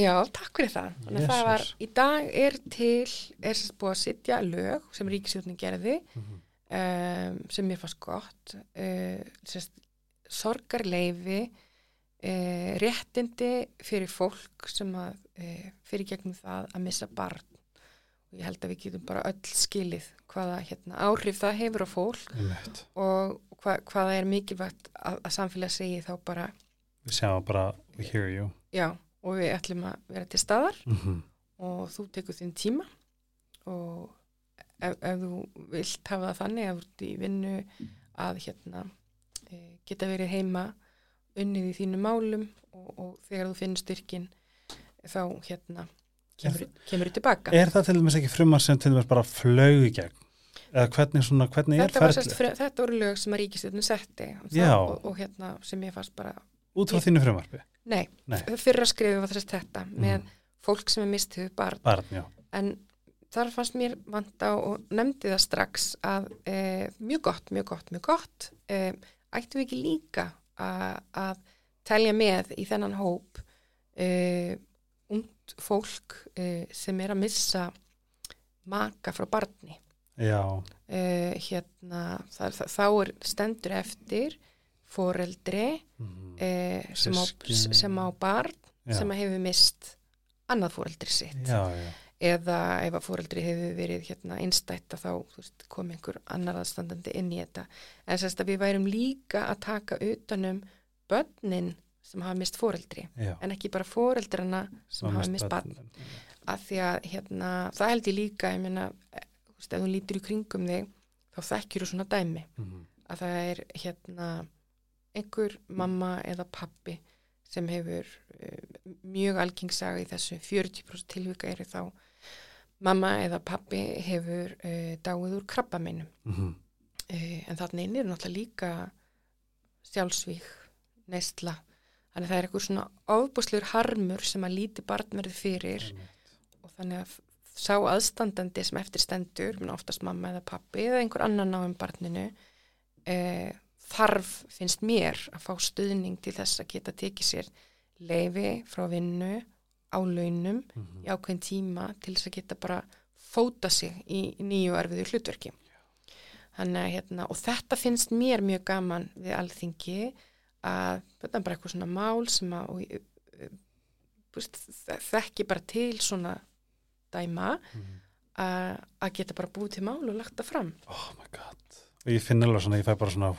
Já, takk fyrir það. Þannig að það var, í dag er til, er sérst búið að sitja lög sem ríkisjóðnin gerði Mhm. um, sem mér fannst gott, uh, sérst sorgarleifi, uh, réttindi fyrir fólk sem að uh, fyrir gegnum það að missa barn. Ég held að við getum bara öll skilið hvaða hérna, áhrif það hefur á fólk Einmitt. og hva, hvaða er mikilvægt að, að samfélag segi þá bara, Við sjáum bara, we hear you. já, og við ætlum að vera til staðar Mm og þú tekur þinn tíma og ef, ef þú vilt hafa það þannig að þú ert í vinnu að hérna e, geta verið heima unnið í þínu málum og, og þegar þú finnur styrkin þá hérna kemur, kemur tilbaka. Er það til dæmis ekki frumar sem til dæmis bara flög í gegn? Eða hvernig, svona, hvernig er fre- þetta voru lög sem að ríkistjóðin setti og, og, og hérna sem ég fannst bara, Út frá þínu frumarfi? nei, Nei. fyrra skrifið var þess þetta með Mhm. fólk sem er mistið barn Barn, en þar fannst mér vanta og nefndi það strax að e, mjög gott, mjög gott, mjög gott e, ættum við ekki líka a, að telja með í þennan hóp e, und fólk e, sem er að missa maka frá barni Já, e, hérna það, það, þá er stendur eftir foreldri Mhm. e, sem, á, sem á barn já. sem hefur mist annað foreldri sitt já, já. eða ef að fóreldri hefur verið hérna einstætt að þá veist, kom einhver annar aðstandandi inn í þetta en sérst að við værum líka að taka utanum börnin sem hafa mist fóreldri já. en ekki bara fóreldrana sem Mamma hafa mist barn að því að hérna, það held ég líka ég meina, eh, þú veist, ef þú lítur í kringum þig þá þekkjur þú svona dæmi Mhm. að það er hérna einhver mamma eða pappi sem hefur uh, mjög algengsaga í þessu. 40% tilvika eru þá mamma eða pappi hefur uh, dáið úr krabbameinum Mhm. uh, en þarna inn er náttúrulega líka sjálfsvík, neistla þannig að það er eitthvað svona ofbúslur harmur sem að líti barn verði fyrir og þannig að sá aðstandandi sem eftir stendur, oftast mamma eða pappi eða einhver annan á um barninu e, þarf finnst mér að fá stuðning til þess að geta tekið sér leifi frá vinnu á launum Mhm. í ákveðin tíma til þess að geta bara fóta sig í nýju erfiðu hlutverki. Þannig að hérna, og þetta finnst mér mjög gaman við alþingi að þetta er bara eitthvað svona mál sem að og, ég, eh, búst, þekki bara til svona dæma Mhm. að að geta bara búið til mál og lagt það fram. oh my god ég finn alveg svona, ég fæ bara svona.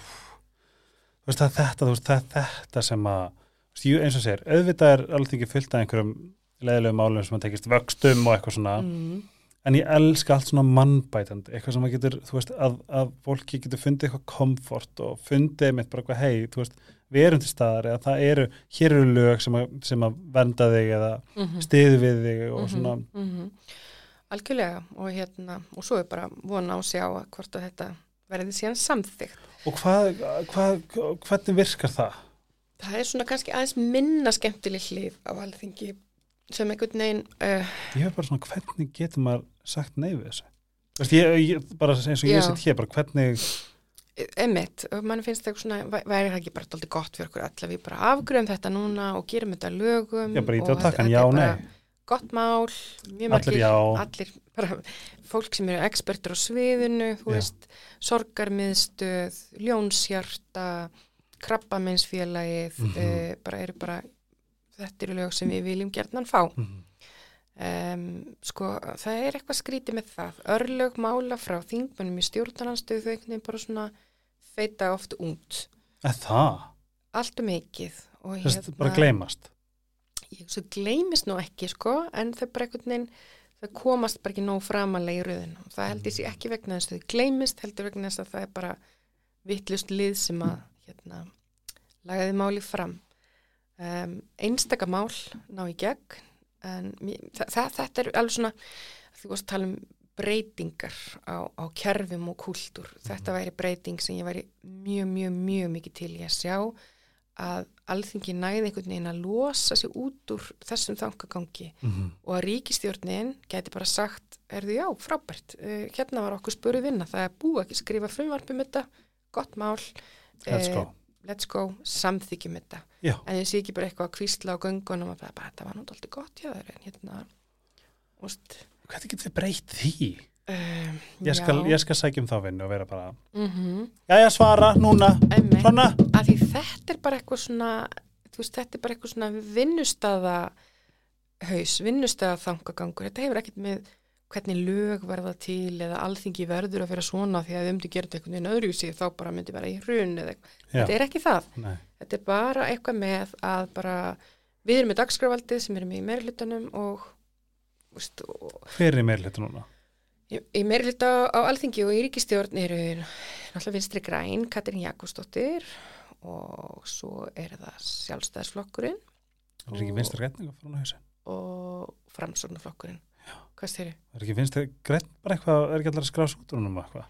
Þú veist það er þetta, þú veist það er þetta sem að, veist, eins og segir auðvitað er alveg ekki fullt af einhverjum leðilegu málum sem að tekist vöxtum og eitthvað svona Mm. en ég elska allt svona mannbætandi eitthvað sem að getur, þú veist, að, að fólki getur fundið eitthvað komfort og fundið mitt bara eitthvað, hei, þú veist, við erum til staðar eða það eru, hér eru lög sem að, sem að vernda þig eða Mm stiðu við þig og svona -hmm. Algjörlega og hérna og svo er bara vona á sjá hvort að þetta verði síðan samþygt. Og hvað, hvað, hvernig virkar það? Það er svona kannski aðeins minna skemmtileg hlið á alþingi sem einhvern veginn, uh, Ég hef bara svona, hvernig getur maður sagt nei við þessu? Þú veist, ég, ég, bara eins og ég Já. sitt hér, bara hvernig og mann finnst það svona, væ- væri það ekki bara alltaf gott fyrir okkur alla, við bara afgröðum þetta núna og gerum þetta lögum. Já, bara á og takkan, þetta- já, þetta nei Gott mál, mjög Allir margir, allir, bara fólk sem eru expertur á sviðinu, þú Já. veist, sorgarmiðstöð, ljónshjarta, krabbamennsfélagið, Mhm. uh, bara eru bara, þetta eru lög sem við viljum gerðnan fá. Mhm. Um, sko, það er eitthvað skrítið með það. Örlög mála frá þingmennum í stjórnarnanstöðu þau einhvern veginn bara svona feita oft út. Það? Allt um mikið. Og Þú veist, bara gleymast svo gleymist nú ekki, sko, en þau bara einhvern veginn, þau komast bara ekki nóg framalega í röðinu það held ég sé ekki vegna þess að þau gleymist heldur vegna þess að það er bara vittlust lið sem að hérna, lagaði máli fram. Um, einstaka mál ná í gegn en þa þa þetta er alveg svona þú varst að tala um breytingar á, á kerfum og kúltúr. Þetta væri breyting sem ég væri mjög, mjög, mjög mikið til í að sjá að alþingi næði einhvern veginn að losa sig út úr þessum þangagangi Mhm. og að ríkistjórnin geti bara sagt, erðu já, frábært uh, hérna var okkur spöru vinna, það er búið ekki að skrifa frumvarpum þetta, gott mál Let's eh, go. let's go, samþykjum þetta Já, en ég sé ekki bara eitthvað að kvísla á göngunum og bara, þetta var náttúrulega gott hjá þér en hérna úst, hvernig getur þið breytt því? Um, Ég skal, ég skal sækja um þá vinnu og vera bara mm Jæja, svara, núna, svona. Þetta er bara eitthvað svona veist, þetta er bara eitthvað svona vinnustaða haus, vinnustaða þangagangur, þetta hefur ekkert með hvernig lög verða til eða alþingi verður að vera svona því að myndi gera þetta einhvern veginn öðru sig þá bara myndi vera í hrun eitthvað, Já, þetta er ekki það. Nei, þetta er bara eitthvað með að bara við erum með dagskrafaldið sem erum í meirhlutunum og, og hver er meira hluta á alþingi og í ríkistjórn eru náttúrulega vinstri græn, Katrin Jakobsdóttir og svo er það sjálfstæðsflokkurinn er ekki vinstra grætninga frá hausin og framsórnaflokkurinn. Hvað styrir? Er ekki vinstra grætn bara eitthvað, er ekki allir að skrá út úr húnum eitthvað?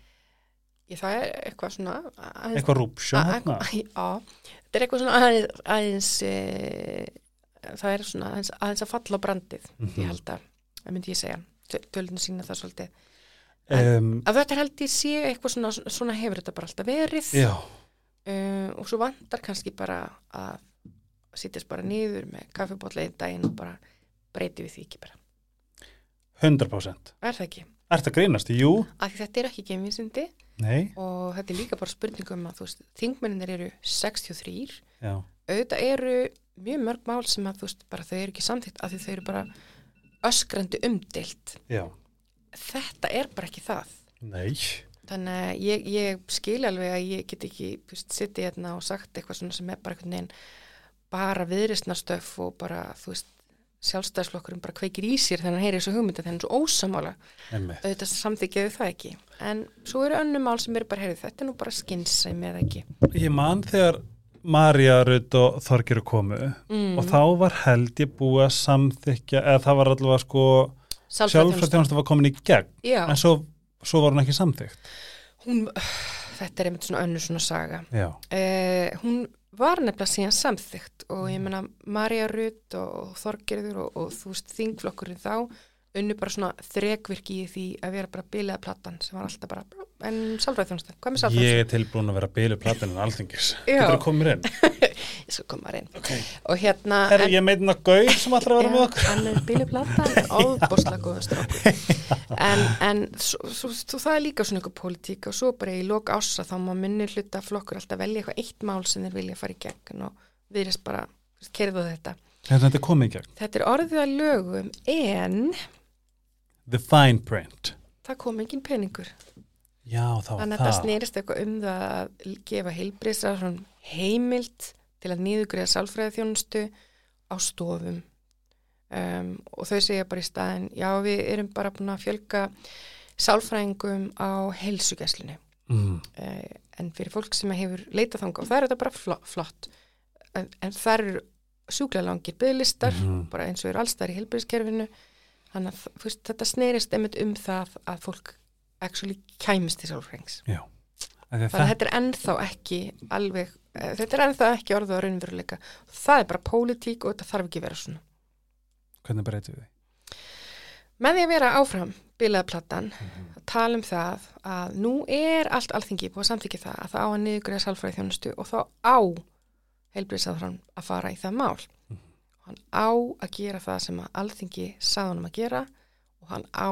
Ég, það er eitthvað svona aðeins, Eitthvað rúpsjón að- hérna að- Já, þetta er eitthvað svona aðeins, aðeins e, það er svona aðeins, aðeins að falla á brandið, Mhm. ég held að það myndi ég segja, tölunum sína það svolítið um, að þetta held ég sé eitthvað svona, svona hefur þetta bara alltaf verið. Uh, og svo vantar kannski bara að sittast bara niður með kaffibótla einn daginn og bara breyti við því ekki bara. 100% Er það ekki? Er þetta grínast? Jú, því þetta er ekki geimvísindi nei, og þetta er líka bara spurningum að veist, þingmenninir eru 63 já. Auðvitað eru mjög mörg mál sem að veist, bara þau eru ekki samþýtt því þau eru bara öskrandi umdeilt. Já, Þetta er bara ekki það. nei Þannig að ég, ég skil alveg að ég get ekki sittið hérna og sagt eitthvað svona sem er bara einhvern veginn bara viðristnarstöf og bara, þú veist, sjálfstæðsflokkurinn bara kveikir í sér þannig að heyri þessu hugmynda þannig svo ósamála. Auðvitað samþykjaðu það ekki. En svo eru önnum mál sem eru bara, heyrðu, þetta er nú bara skinnsæmi eða ekki. Ég man þegar Marja Rutt og Þorgiru komu Mm. og þá var held ég búið að samþykja eða það var allavega sko sjálfsvæðstjónustu var komin í gegn Já, en svo, svo var hún ekki samþykt hún, þetta er einmitt svona önnur svona saga. Eh, hún var nefnilega síðan samþygt og ég menna Marja Rutt og Þorgerður og, og þú veist þingflokkurinn þá unnu bara svona þrekvirki í því að vera bara biliða platan sem var alltaf bara en sálfræðþjónustu, hvað með ég sálfræðþjónustu? er tilbúin að vera bílu platinn en alþingis Já. Getur það komið inn? Ég skal koma reyn Okay. og hérna Herri, ég meitin að Gaur sem að vera með okkur hann er biliða platan óbúslega góða strókur en, en svo, svo, svo það er líka svona ykkur pólitík og svo bara í lok ása þá má minni hluta flokkur alltaf velja eitthvað eitt mál sem þeir vilja fara í gegn og við Þetta er komið í gegn Þetta er orðið að lögum en The fine print það kom engin peningur. Já, var Þannig að það það snerist eitthvað um það að gefa heilbriðsar heimild til að nýðugriða sálfræði þjónustu á stofum. Um, og þau segja bara í staðin, já við erum bara búin að fjölga sálfræðingum á heilsugjæslinu. mm. Uh, en fyrir fólk sem hefur leitað þangað og það er þetta bara flott. En, en það eru sjúklega langir bygglistar Mhm. bara eins og eru allstar í heilbyrðiskerfinu þannig að veist, þetta snerist einmitt um það að fólk actually kæmist til sálfrængs. Þannig að þetta er ennþá ekki alveg, eh, þetta er ennþá ekki orðið á raunveruleika. Það er bara pólitík og þetta þarf ekki vera svona. Hvernig breytum við því? Með því að vera áfram bilaða platan, Mhm. að tala um það að nú er allt alþingi búið að samþykja það að það á að niðurgræða sálfræði þjónustu og þá á heilbriðsáðran að fara í það mál. Mhm. Og hann á að gera það sem að alþingi saðunum að gera og hann á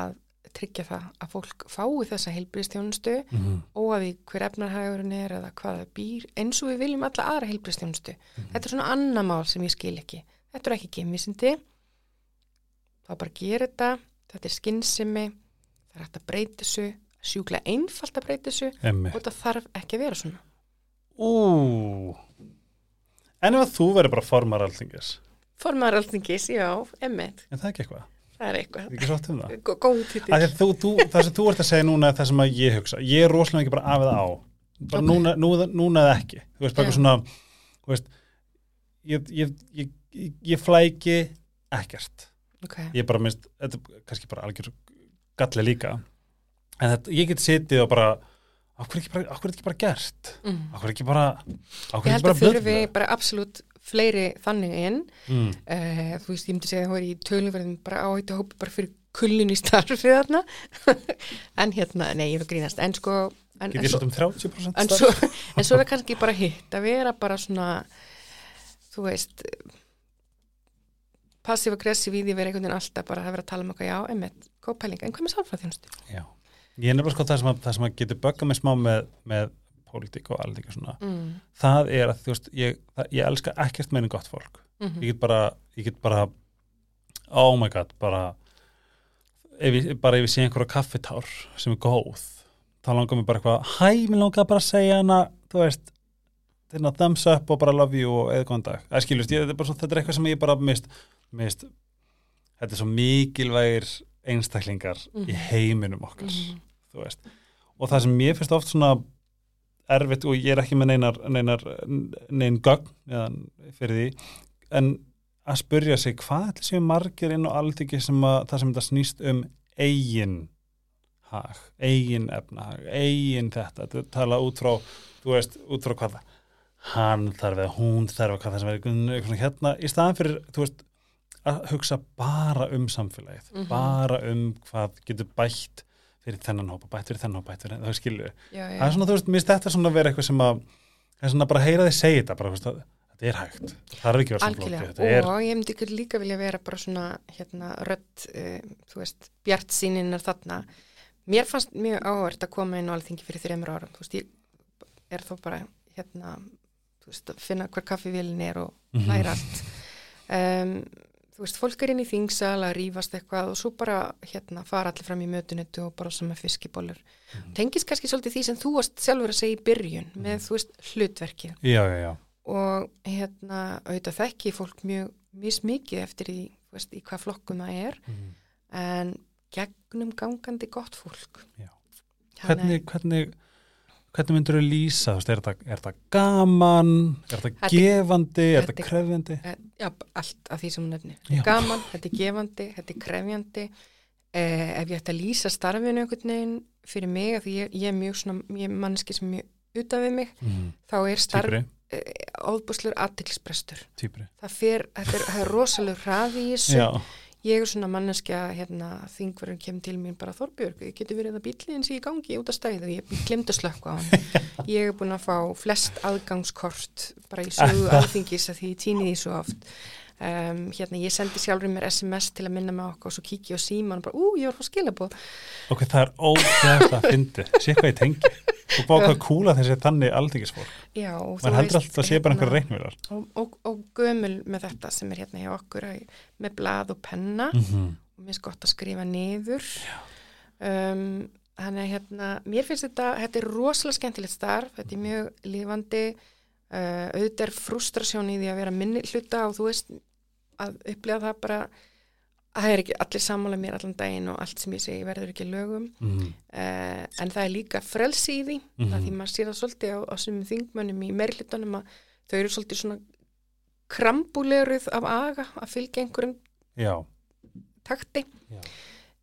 að tryggja það að fólk fái þessa heilbriðstjónustu Mm -hmm. og að því hver efnarhægurinn er eða hvað það býr eins og við viljum alla aðra heilbriðstjónustu. Þetta er svona annað mál sem ég skil ekki. Þetta er ekki gemvísindi. Það er bara að gera þetta. Þetta er skinnsimi. Það er hægt að breyta þessu. Sjúklega einfalt að breyta þessu Emmi og þetta þarf ekki að vera svona. Ú En ef að þú verður bara formar alþingis Formar alþingis, já, emmitt. En það er ekki eitthvað það er eitthvað. Ekki svo oft um það. Gó- Góð þú, það sem þú ert að segja núna er það sem ég hugsa. Ég er rosalega ekki bara af eða á. Bara Ok. núna, núna, núna eða ekki. Þú veist, bara svona, þú veist, ég, ég, ég, ég, flæki ekkert. Ok, Ég er bara minnst, þetta er kannski bara algjör galli líka. En þetta, ég get setið og bara, hverju er þetta ekki bara gert? mm. Á hverju ekki bara, ég held að þurfi böðla? bara absolutt fleiri þannig inn. Mm. Uh, þú veist, ég myndi segja að það var í töluverðum bara áhættu hópi bara fyrir kullin í starfið þarna. en hérna, nei, ég vil grínast. En sko, en, en, svo, um 30% en, svo, en svo er kannski bara hitt að vera bara svona, þú veist, passiv-aggressiv í því að vera einhvern veginn alltaf bara að vera að tala um eitthvað, já, emmitt, góð pæling, en hvað með sálfræðþjónustu? Já. Ég er nefnilega sko það sem að, það sem að getur böggað mig smá með, með pólitík og allt ekki svona. Mm. Það er að þú veist, ég, ég elska ekkert meinin gott fólk. Mm Ég get bara, ég get bara, oh my god, bara, ef ég, ég sé einhverja kaffitár sem er góð, þá langar mér bara eitthvað, hæ, mér langar bara að segja hana, þú veist, þeirna thumbs up og bara love you og eða góðan dag. Það skilust, ég, þetta, er bara, svo, þetta er eitthvað sem ég bara mist, mist, þetta er svo mikilvægir einstaklingar í Mhm. heiminum okkar Mhm. Þú veist og það sem mér finnst oft svona erfitt og ég er ekki með neinar, neinar nein gögn eða, fyrir því en að spurja sig hvað ætli séu margir inn á alþyggi sem að það sem þetta snýst um eigin hag, eigin efnahag eigin þetta, þetta tala út frá þú veist, út frá hvað hann þarf eða hún þarf hvað það sem er eitthvað hérna, í staðan fyrir þú veist, að hugsa bara um samfélagið, Mhm. bara um hvað getur bætt fyrir þennan hópa, bætt fyrir þennan hópa, bætt fyrir það skilu. Já, já. Það er svona, þú veist, mér finnst þetta svona að vera eitthvað sem að, það er svona bara að heyra þið segja þetta, bara, veist, að þetta er hægt. Það er ekki verið samflóti, Algjörlega, þetta er, og ég myndi ykkur líka vilja vera bara svona, hérna, rödd, uh, þú veist, bjart síninnar þarna. Mér fannst mjög áhvert að koma inn á alþingi fyrir þreymur árum, þú veist, ég er þó bara, hérna, þú veist, að finna hver kaffivélin er og Mhm. læra allt. Um, þú veist, fólk er inn í þingsal að rífast eitthvað og svo bara, hérna, fara allir fram í mötunetu og bara sama fiskibólur. Mhm. Tengist kannski svolítið því sem þú varst sjálfur að segja í byrjun Mhm. með, þú veist, hlutverkið já, já, já, og hérna auðvitað þekki fólk mjög mismikið eftir í, veist, í hvað flokkum það er Mhm. en gegnum gangandi gott fólk hvernig, hvernig, hvernig myndur þú lýsa, þú veist, er þetta, er þetta gaman, er þetta gefandi, er þetta- krefjandi? Eh, já, allt af því sem hún nefni Já. gaman, þetta er gefandi, þetta er krefjandi. Eh, ef ég ætti að lýsa starfinu einhvern veginn fyrir mig því ég, ég er mjög svona, ég er manneski sem er mjög utan við mig, Mm. þá er starf Týpri, óðbúslur aðtilsbrestur týpri. það fer, þetta er, er rosalega hraði í þessu. Já, ég er svona manneskja hérna, þingverður kemur til mín bara Þorbjörg, ég geti verið að bílinn sé í gangi út af stæðu, ég glemt að slökka á hann ég er búin að fá flest aðgangskort bara í sögu alþingis að því ég týni því svo oft um, hérna ég sendi sjálfur mér SMS til að minna mig á okkur og svo kíkja á síman og bara, ú, ég var að fá skilabóð ok, það er ógæðast að fyndi, sé hvað ég tengi. Og bá hvað kúla þessi þannig aldingisfólk. já, og Man heldur alltaf að sé bara einhver hérna, reiknverðar. og, og, og gömul með þetta sem er hérna hjá okkur að, með blað og penna Mm -hmm. og mér finnst gott að skrifa niður um, þannig að hérna mér finnst þetta, þetta er rosalega skemmtilegt starf þetta er mjög lifandi uh, auðvitað er frustrasjón í því að vera minni hluta og þú veist að upplega það bara að það er ekki allir sammála mér allan daginn og allt sem ég segi verður ekki að lögum Mm -hmm. uh, en það er líka frelsi í því mm Mhm. því maður sér það svolítið á, á sumum þingmönnum í meirhlutunum að þau eru svolítið svona krambuleguð af aga að fylgja einhverjum Já, takti já.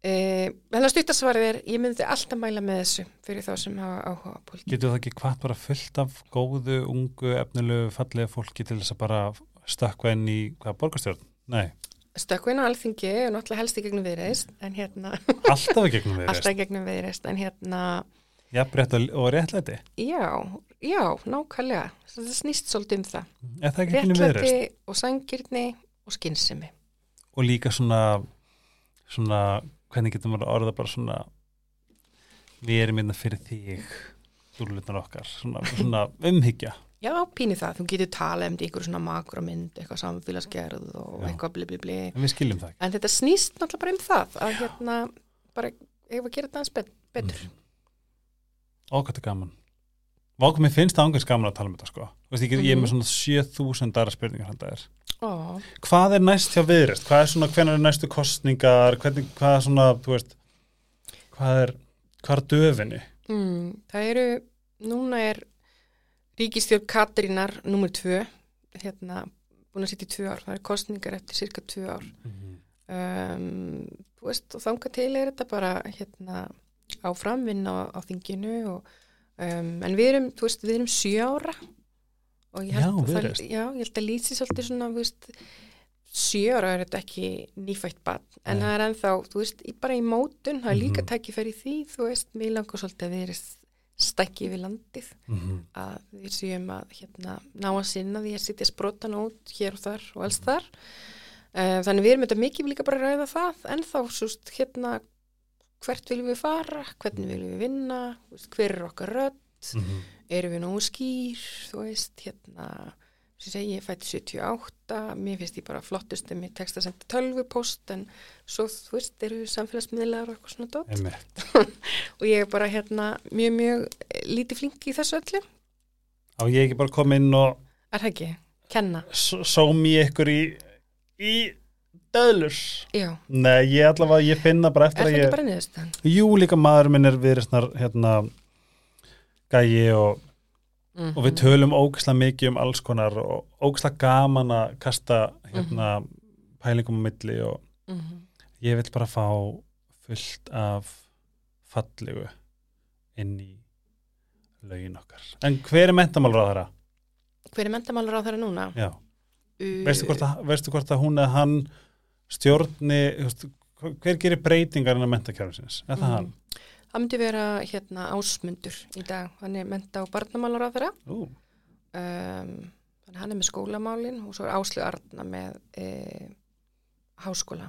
Uh, en það stuttasvarið er, ég myndi alltaf mæla með þessu fyrir þá sem hafa áhuga pólitík. Getur það ekki hvað bara fullt af góðu, ungu, efnilegu, fallega fólki til þess að bara stökkva inn í hvað borgarstjórn? Nei, Stökkvinn á alþingi er náttúrulega helst í gegnum viðreist, en hérna, alltaf í gegnum við alltaf í gegnum viðreist, en hérna, Jafnrétt og, og réttlæti. já, já, nákvæmlega, það snýst svolítið um það. Er það ekki gegnum viðreist? Réttlæti og sangirni og skynsemi. Og líka svona, svona, hvernig getur maður að orða bara svona, við erum einna fyrir þig, dúlunar okkar, svona, svona umhyggja. Já, pínu það, þú getur talað um einhver svona makromynd, eitthvað samfélagsgerð og Já. eitthvað bli bli bli. En. En þetta snýst náttúrulega bara um það, að hérna, bara, ef að gera þetta aðeins bet betur. Mm. Ókvæmt er gaman. Vákum, mér finnst það ángurs gaman að tala um þetta sko. Þú Veist, ég, get, ég er með Mhm. svona 7000 aðra spurningar hann það er. Ó, Hvað er næst hjá viðrist? Hvað er svona, hvenær er næstu kostningar? Hvernig, hvað er svona, þú veist, hvað er, hvað er döfinni? mm, það eru, núna er ríkistjórn Katrínar nummer tvö, hérna, búin að sitja í tvö ár, það er kostningar eftir cirka tvö ár. Um, þú veist, og þanga til er þetta bara, hérna, áframvinna á, á þinginu og, um, en við erum, þú veist, við erum sjö ára og ég held, Já, að það, já, ég held að lýsi svolítið svona, þú veist, sjö ára er þetta ekki nýfætt bann, en það er ennþá, þú veist, bara í mótun, það er líka Mhm. tækifæri í því, þú veist, mér langar svolítið að erum stækki við landið, Mm -hmm. að við séum að hérna, ná að sinna því að sitja sprótan út hér og þar og alls þar uh, þannig við erum þetta mikið líka bara að ræða það en þá súst hérna hvert viljum við fara, hvernig viljum við vinna hver er okkar rödd Mhm. erum við nógu skýr þú veist, hérna sem segi, ég fætti 78 mér finnst ég bara flottust um ég tekst að senda tölvupost en svo, þú veist, eru samfélagsmiðlar og eitthvað svona dót Einmitt. og ég er bara hérna mjög, mjög eh, lítið flink í þessu öllu Á ég ekki bara koma inn og er það ekki? Kenna? s- sómi ykkur í, í döðlur? Já, Nei, ég allavega, ég finna bara er eftir það að ekki ég... bara niðurstaðan? Jú, líka maður minn er viðristnar, hérna, gæi og, Mm og við tölum ógislega mikið um alls konar og ógislega gaman að kasta, hérna, pælingum á milli og -hmm. ég vil bara fá fullt af fallegu inn í lögin okkar. En hver er þeirra? Hver er þeirra núna? Já, Uh, veistu hvort, að, veistu hvort að hún eða hann stjórni, hver gerir breytingar innan mentakjárfisins? Er það Mhm. hann? Það myndi vera hérna ásmundur í dag, hann er menta og barnamálur á þeirra um, þannig hann er með skólamálin og svo er Áslu Arna með e, háskóla.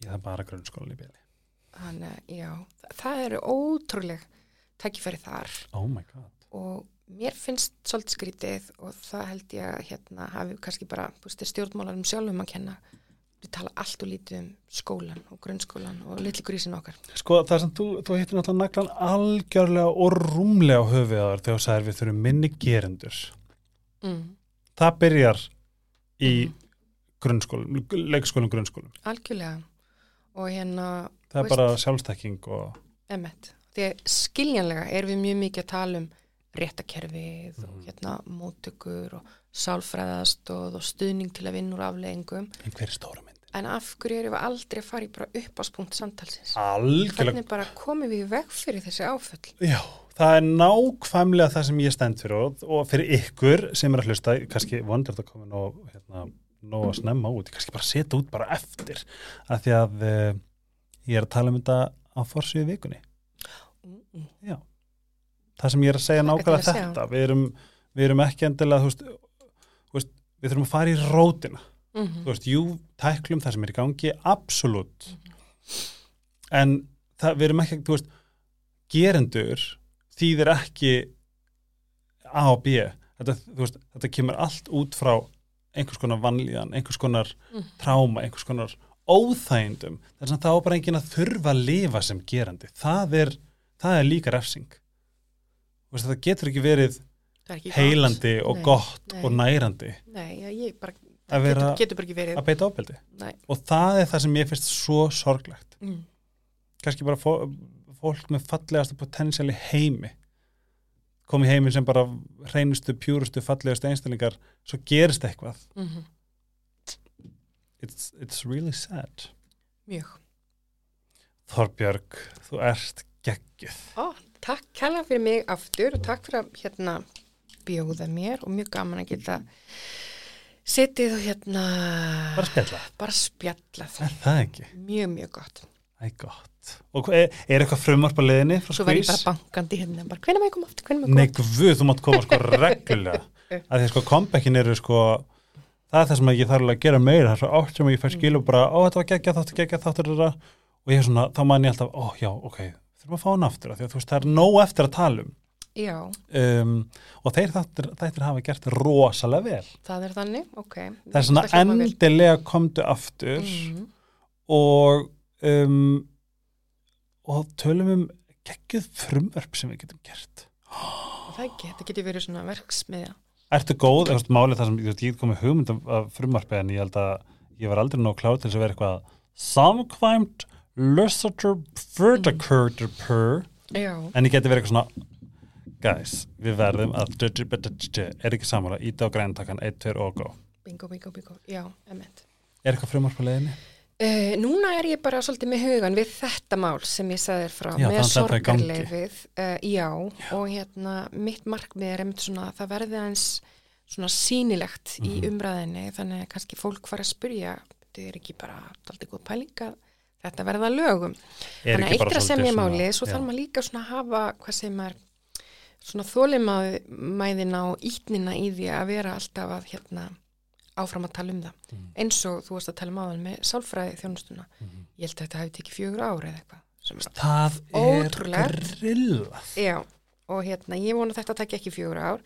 Ég það er bara grunnskólan í bíli. þannig já, það, það eru ótrúleg tækifæri þar. Oh my god. og mér finnst svolítið skrítið og það held ég að hérna hafi kannski bara, stjórnmálarum sjálfum að kenna við tala allt og lítið um skólan og grunnskólan og litli grísin okkar Sko það sem þú, þú hittir náttúrulega naglan algjörlega og rúmlega þér þegar þú sagðir við þurfum minni gerendur. mm. Það byrjar í Mhm. grunnskólum, leikskólum, grunnskólum. algjörlega og hérna Það er Veist- bara sjálfstekking og Emmett. Því að skiljanlega erum við mjög mikið að tala um réttakerfið og Mhm. hérna móttökur og sálfræðastóð og stuðning til að vinna úr afleggingum. einhver stóra mynd. En af hverju erum við aldrei að fara í bara uppáspunkt samtalsins? Algjörlega. Hvernig bara komum við veg fyrir þessi áföll? Já, það er nákvæmlega það sem ég stend fyrir og, og fyrir ykkur sem er að hlusta, kannski vondur þetta komin og hérna, nóg að snemma út, kannski bara setja út bara eftir, af því að uh, ég er að tala um þetta á forsvíðu vikunni. Mm, Já, það sem ég er að segja nákvæmlega að þetta, við erum, við erum ekki endilega, þú veist, þú veist, við þurfum að fara í rótina, mm þú veist, jú, tæklum það sem er í gangi, absolutt, en það, við erum ekki, þú veist, gerendur þýðir ekki A og B, þetta, veist, þetta kemur allt út frá einhvers konar vanlíðan, einhvers konar Mhm. tráma, einhvers konar óþægindum, þess að það á bara enginn að þurfa að lifa sem gerandi, það er, það er líka refsing. Veist, það getur ekki verið er ekki gott. heilandi og Nei, gott nei. og nærandi Nei, ég bara, Að vera- getur, getur að beita ábeldi. Og það er það sem ég finnst svo sorglegt. Mm. kannski bara fó, fólk með fallegasta potensial í heimi kom í heimi sem bara hreinustu, pjúrustu, fallegastu einstaklingar svo gerist eitthvað Mm it's, it's really sad Mjög. Þorbjörg, þú ert geggjuð Ó, takk kærlega fyrir mig aftur og takk fyrir að hérna bjóða mér og mjög gaman að geta setið og hérna bara spjalla, bara spjallað. er það ekki? Mjög, mjög gott. Það er gott. Og er, er eitthvað frumvarp á leiðinni frá Svo var ég bara bankandi hérna, bara hvernig maður koma aftur, hvernig maður Nei, koma guð, þú mátt koma sko reglulega. Að því að sko comebackin eru sko það er það sem ég þarf alveg að gera meira. Það er svo átt sem ég fær skil og bara ó þetta var geggja þáttur, geggja þáttur og ég er svona, þá man ég alltaf, ó já, ok þurfum að fá hann aftur, af því að þú veist, það er nóg eftir að tala um um, og þeir þættir, þættir hafa gert rosalega vel. Það er þannig, ok. það er svona Það endilega komdu aftur Mhm. og um, og tölum um geggjuð frumvörp sem við getum gert. Það ekki, þetta getur verið svona verksmiðja. Ertu góð, þú veist, málið það sem ég kom með hugmynd af- frumvarpi en ég held að ég var aldrei nóg klár til þess að vera eitthvað samkvæmt lusatur fyrdakurtur per Já, en ég geti verið eitthvað svona guys, við verðum að er ekki samála, íta á græntakan 1, 2 og go. bingo, bingo, bingo, já, emitt Er eitthvað frumvarp á leiðinni? Uh, núna er ég bara svolítið með hugan við þetta mál sem ég sagði þér frá Já, með sorgarleifið uh, já, og hérna mitt markmið er einmitt svona að það verði eins svona sýnilegt í Mhm. umræðinni þannig að kannski fólk fara að spyrja þetta er ekki bara aldrei góð pæling að þetta verða lögum Er þannig að ekki bara eitt að svolítið semja svona- máli svo Já. þarf maður líka svona að hafa hvað sem er svona þólimæðina og ítnina í því að vera alltaf að hérna áfram að tala um það Mhm. eins og þú varst að tala um áðan með sálfræði þjónustuna Mhm. ég held að þetta hefði tekið fjögur ára eða eitthvað að- Það er grillað. já, og hérna ég vona að þetta takki ekki fjögur ár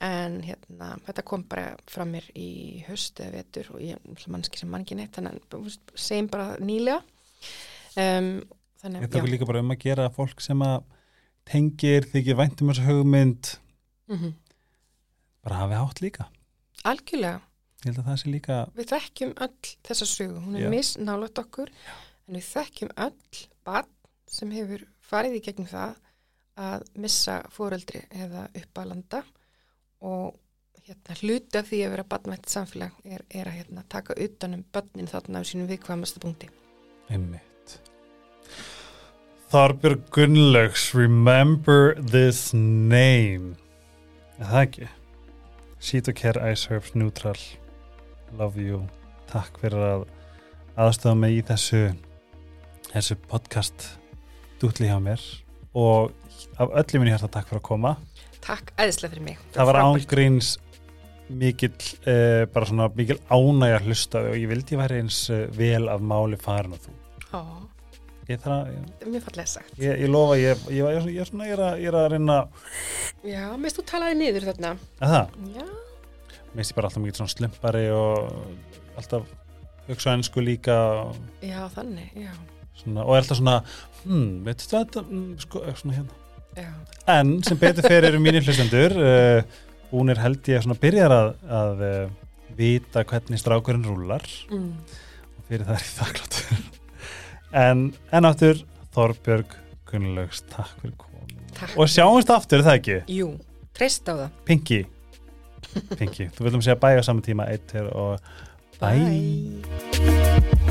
en hérna þetta kom bara fram mér í höst eða vetur og ég er mannski sem mann ekki neitt þannig að segjum bara nýlega um, þannig að tóku líka bara um að gera fólk sem að tengir þykir væntum þessu hugmynd mm bara hafi átt líka. algjörlega líka við þekkjum öll þessa sögu, hún er Já. misnálat okkur en við þekkjum öll barn sem hefur farið í gegnum það að missa fóreldri eða uppalanda og hérna, hluti af því að vera barnvænt samfélag er, er að hérna, taka utanum börnin þarna á sínum viðkvæmasta punkti. einmitt. Þorbjörg Gunnlaugs, remember this name. Er það ekki? Sheet Care Ice Herbs Neutral. Love you. Takk fyrir að aðstofa mig í þessu, þessu podcast dútli hjá mér og af öllum minni hjarta takk fyrir að koma. Takk æðislega fyrir mig. Það var ángríns mikill, uh, bara svona mikill ánægja hlustaði og ég vildi ég væri eins uh, vel af máli farin og þú. Ó, Ég, þarf að, það mjög fallega sagt. ég, ég lofa, ég, ég, ég, ég, er svona, ég, er að, er að reyna Já, mest þú talaði niður þarna. að það, Já, minnst ég bara alltaf mikið svona slumpari og alltaf hugsa ennsku líka og, já, þannig, já. svona, og er alltaf svona hmm, veistu þetta, mm, sko, svona hérna Já, en sem betur fyrir eru mínir hlustendur uh, hún er held ég svona byrjar að, að uh, vita hvernig strákurinn rúlar mm. og fyrir það er ég þakklátt en, en áttur Þorbjörg Gunnlaugs, takk fyrir komin og sjáumst aftur, er það ekki? Jú, treyst á það. Pinky Pinky, þú viljum segja bæ á saman tíma eittir og bæ Bye.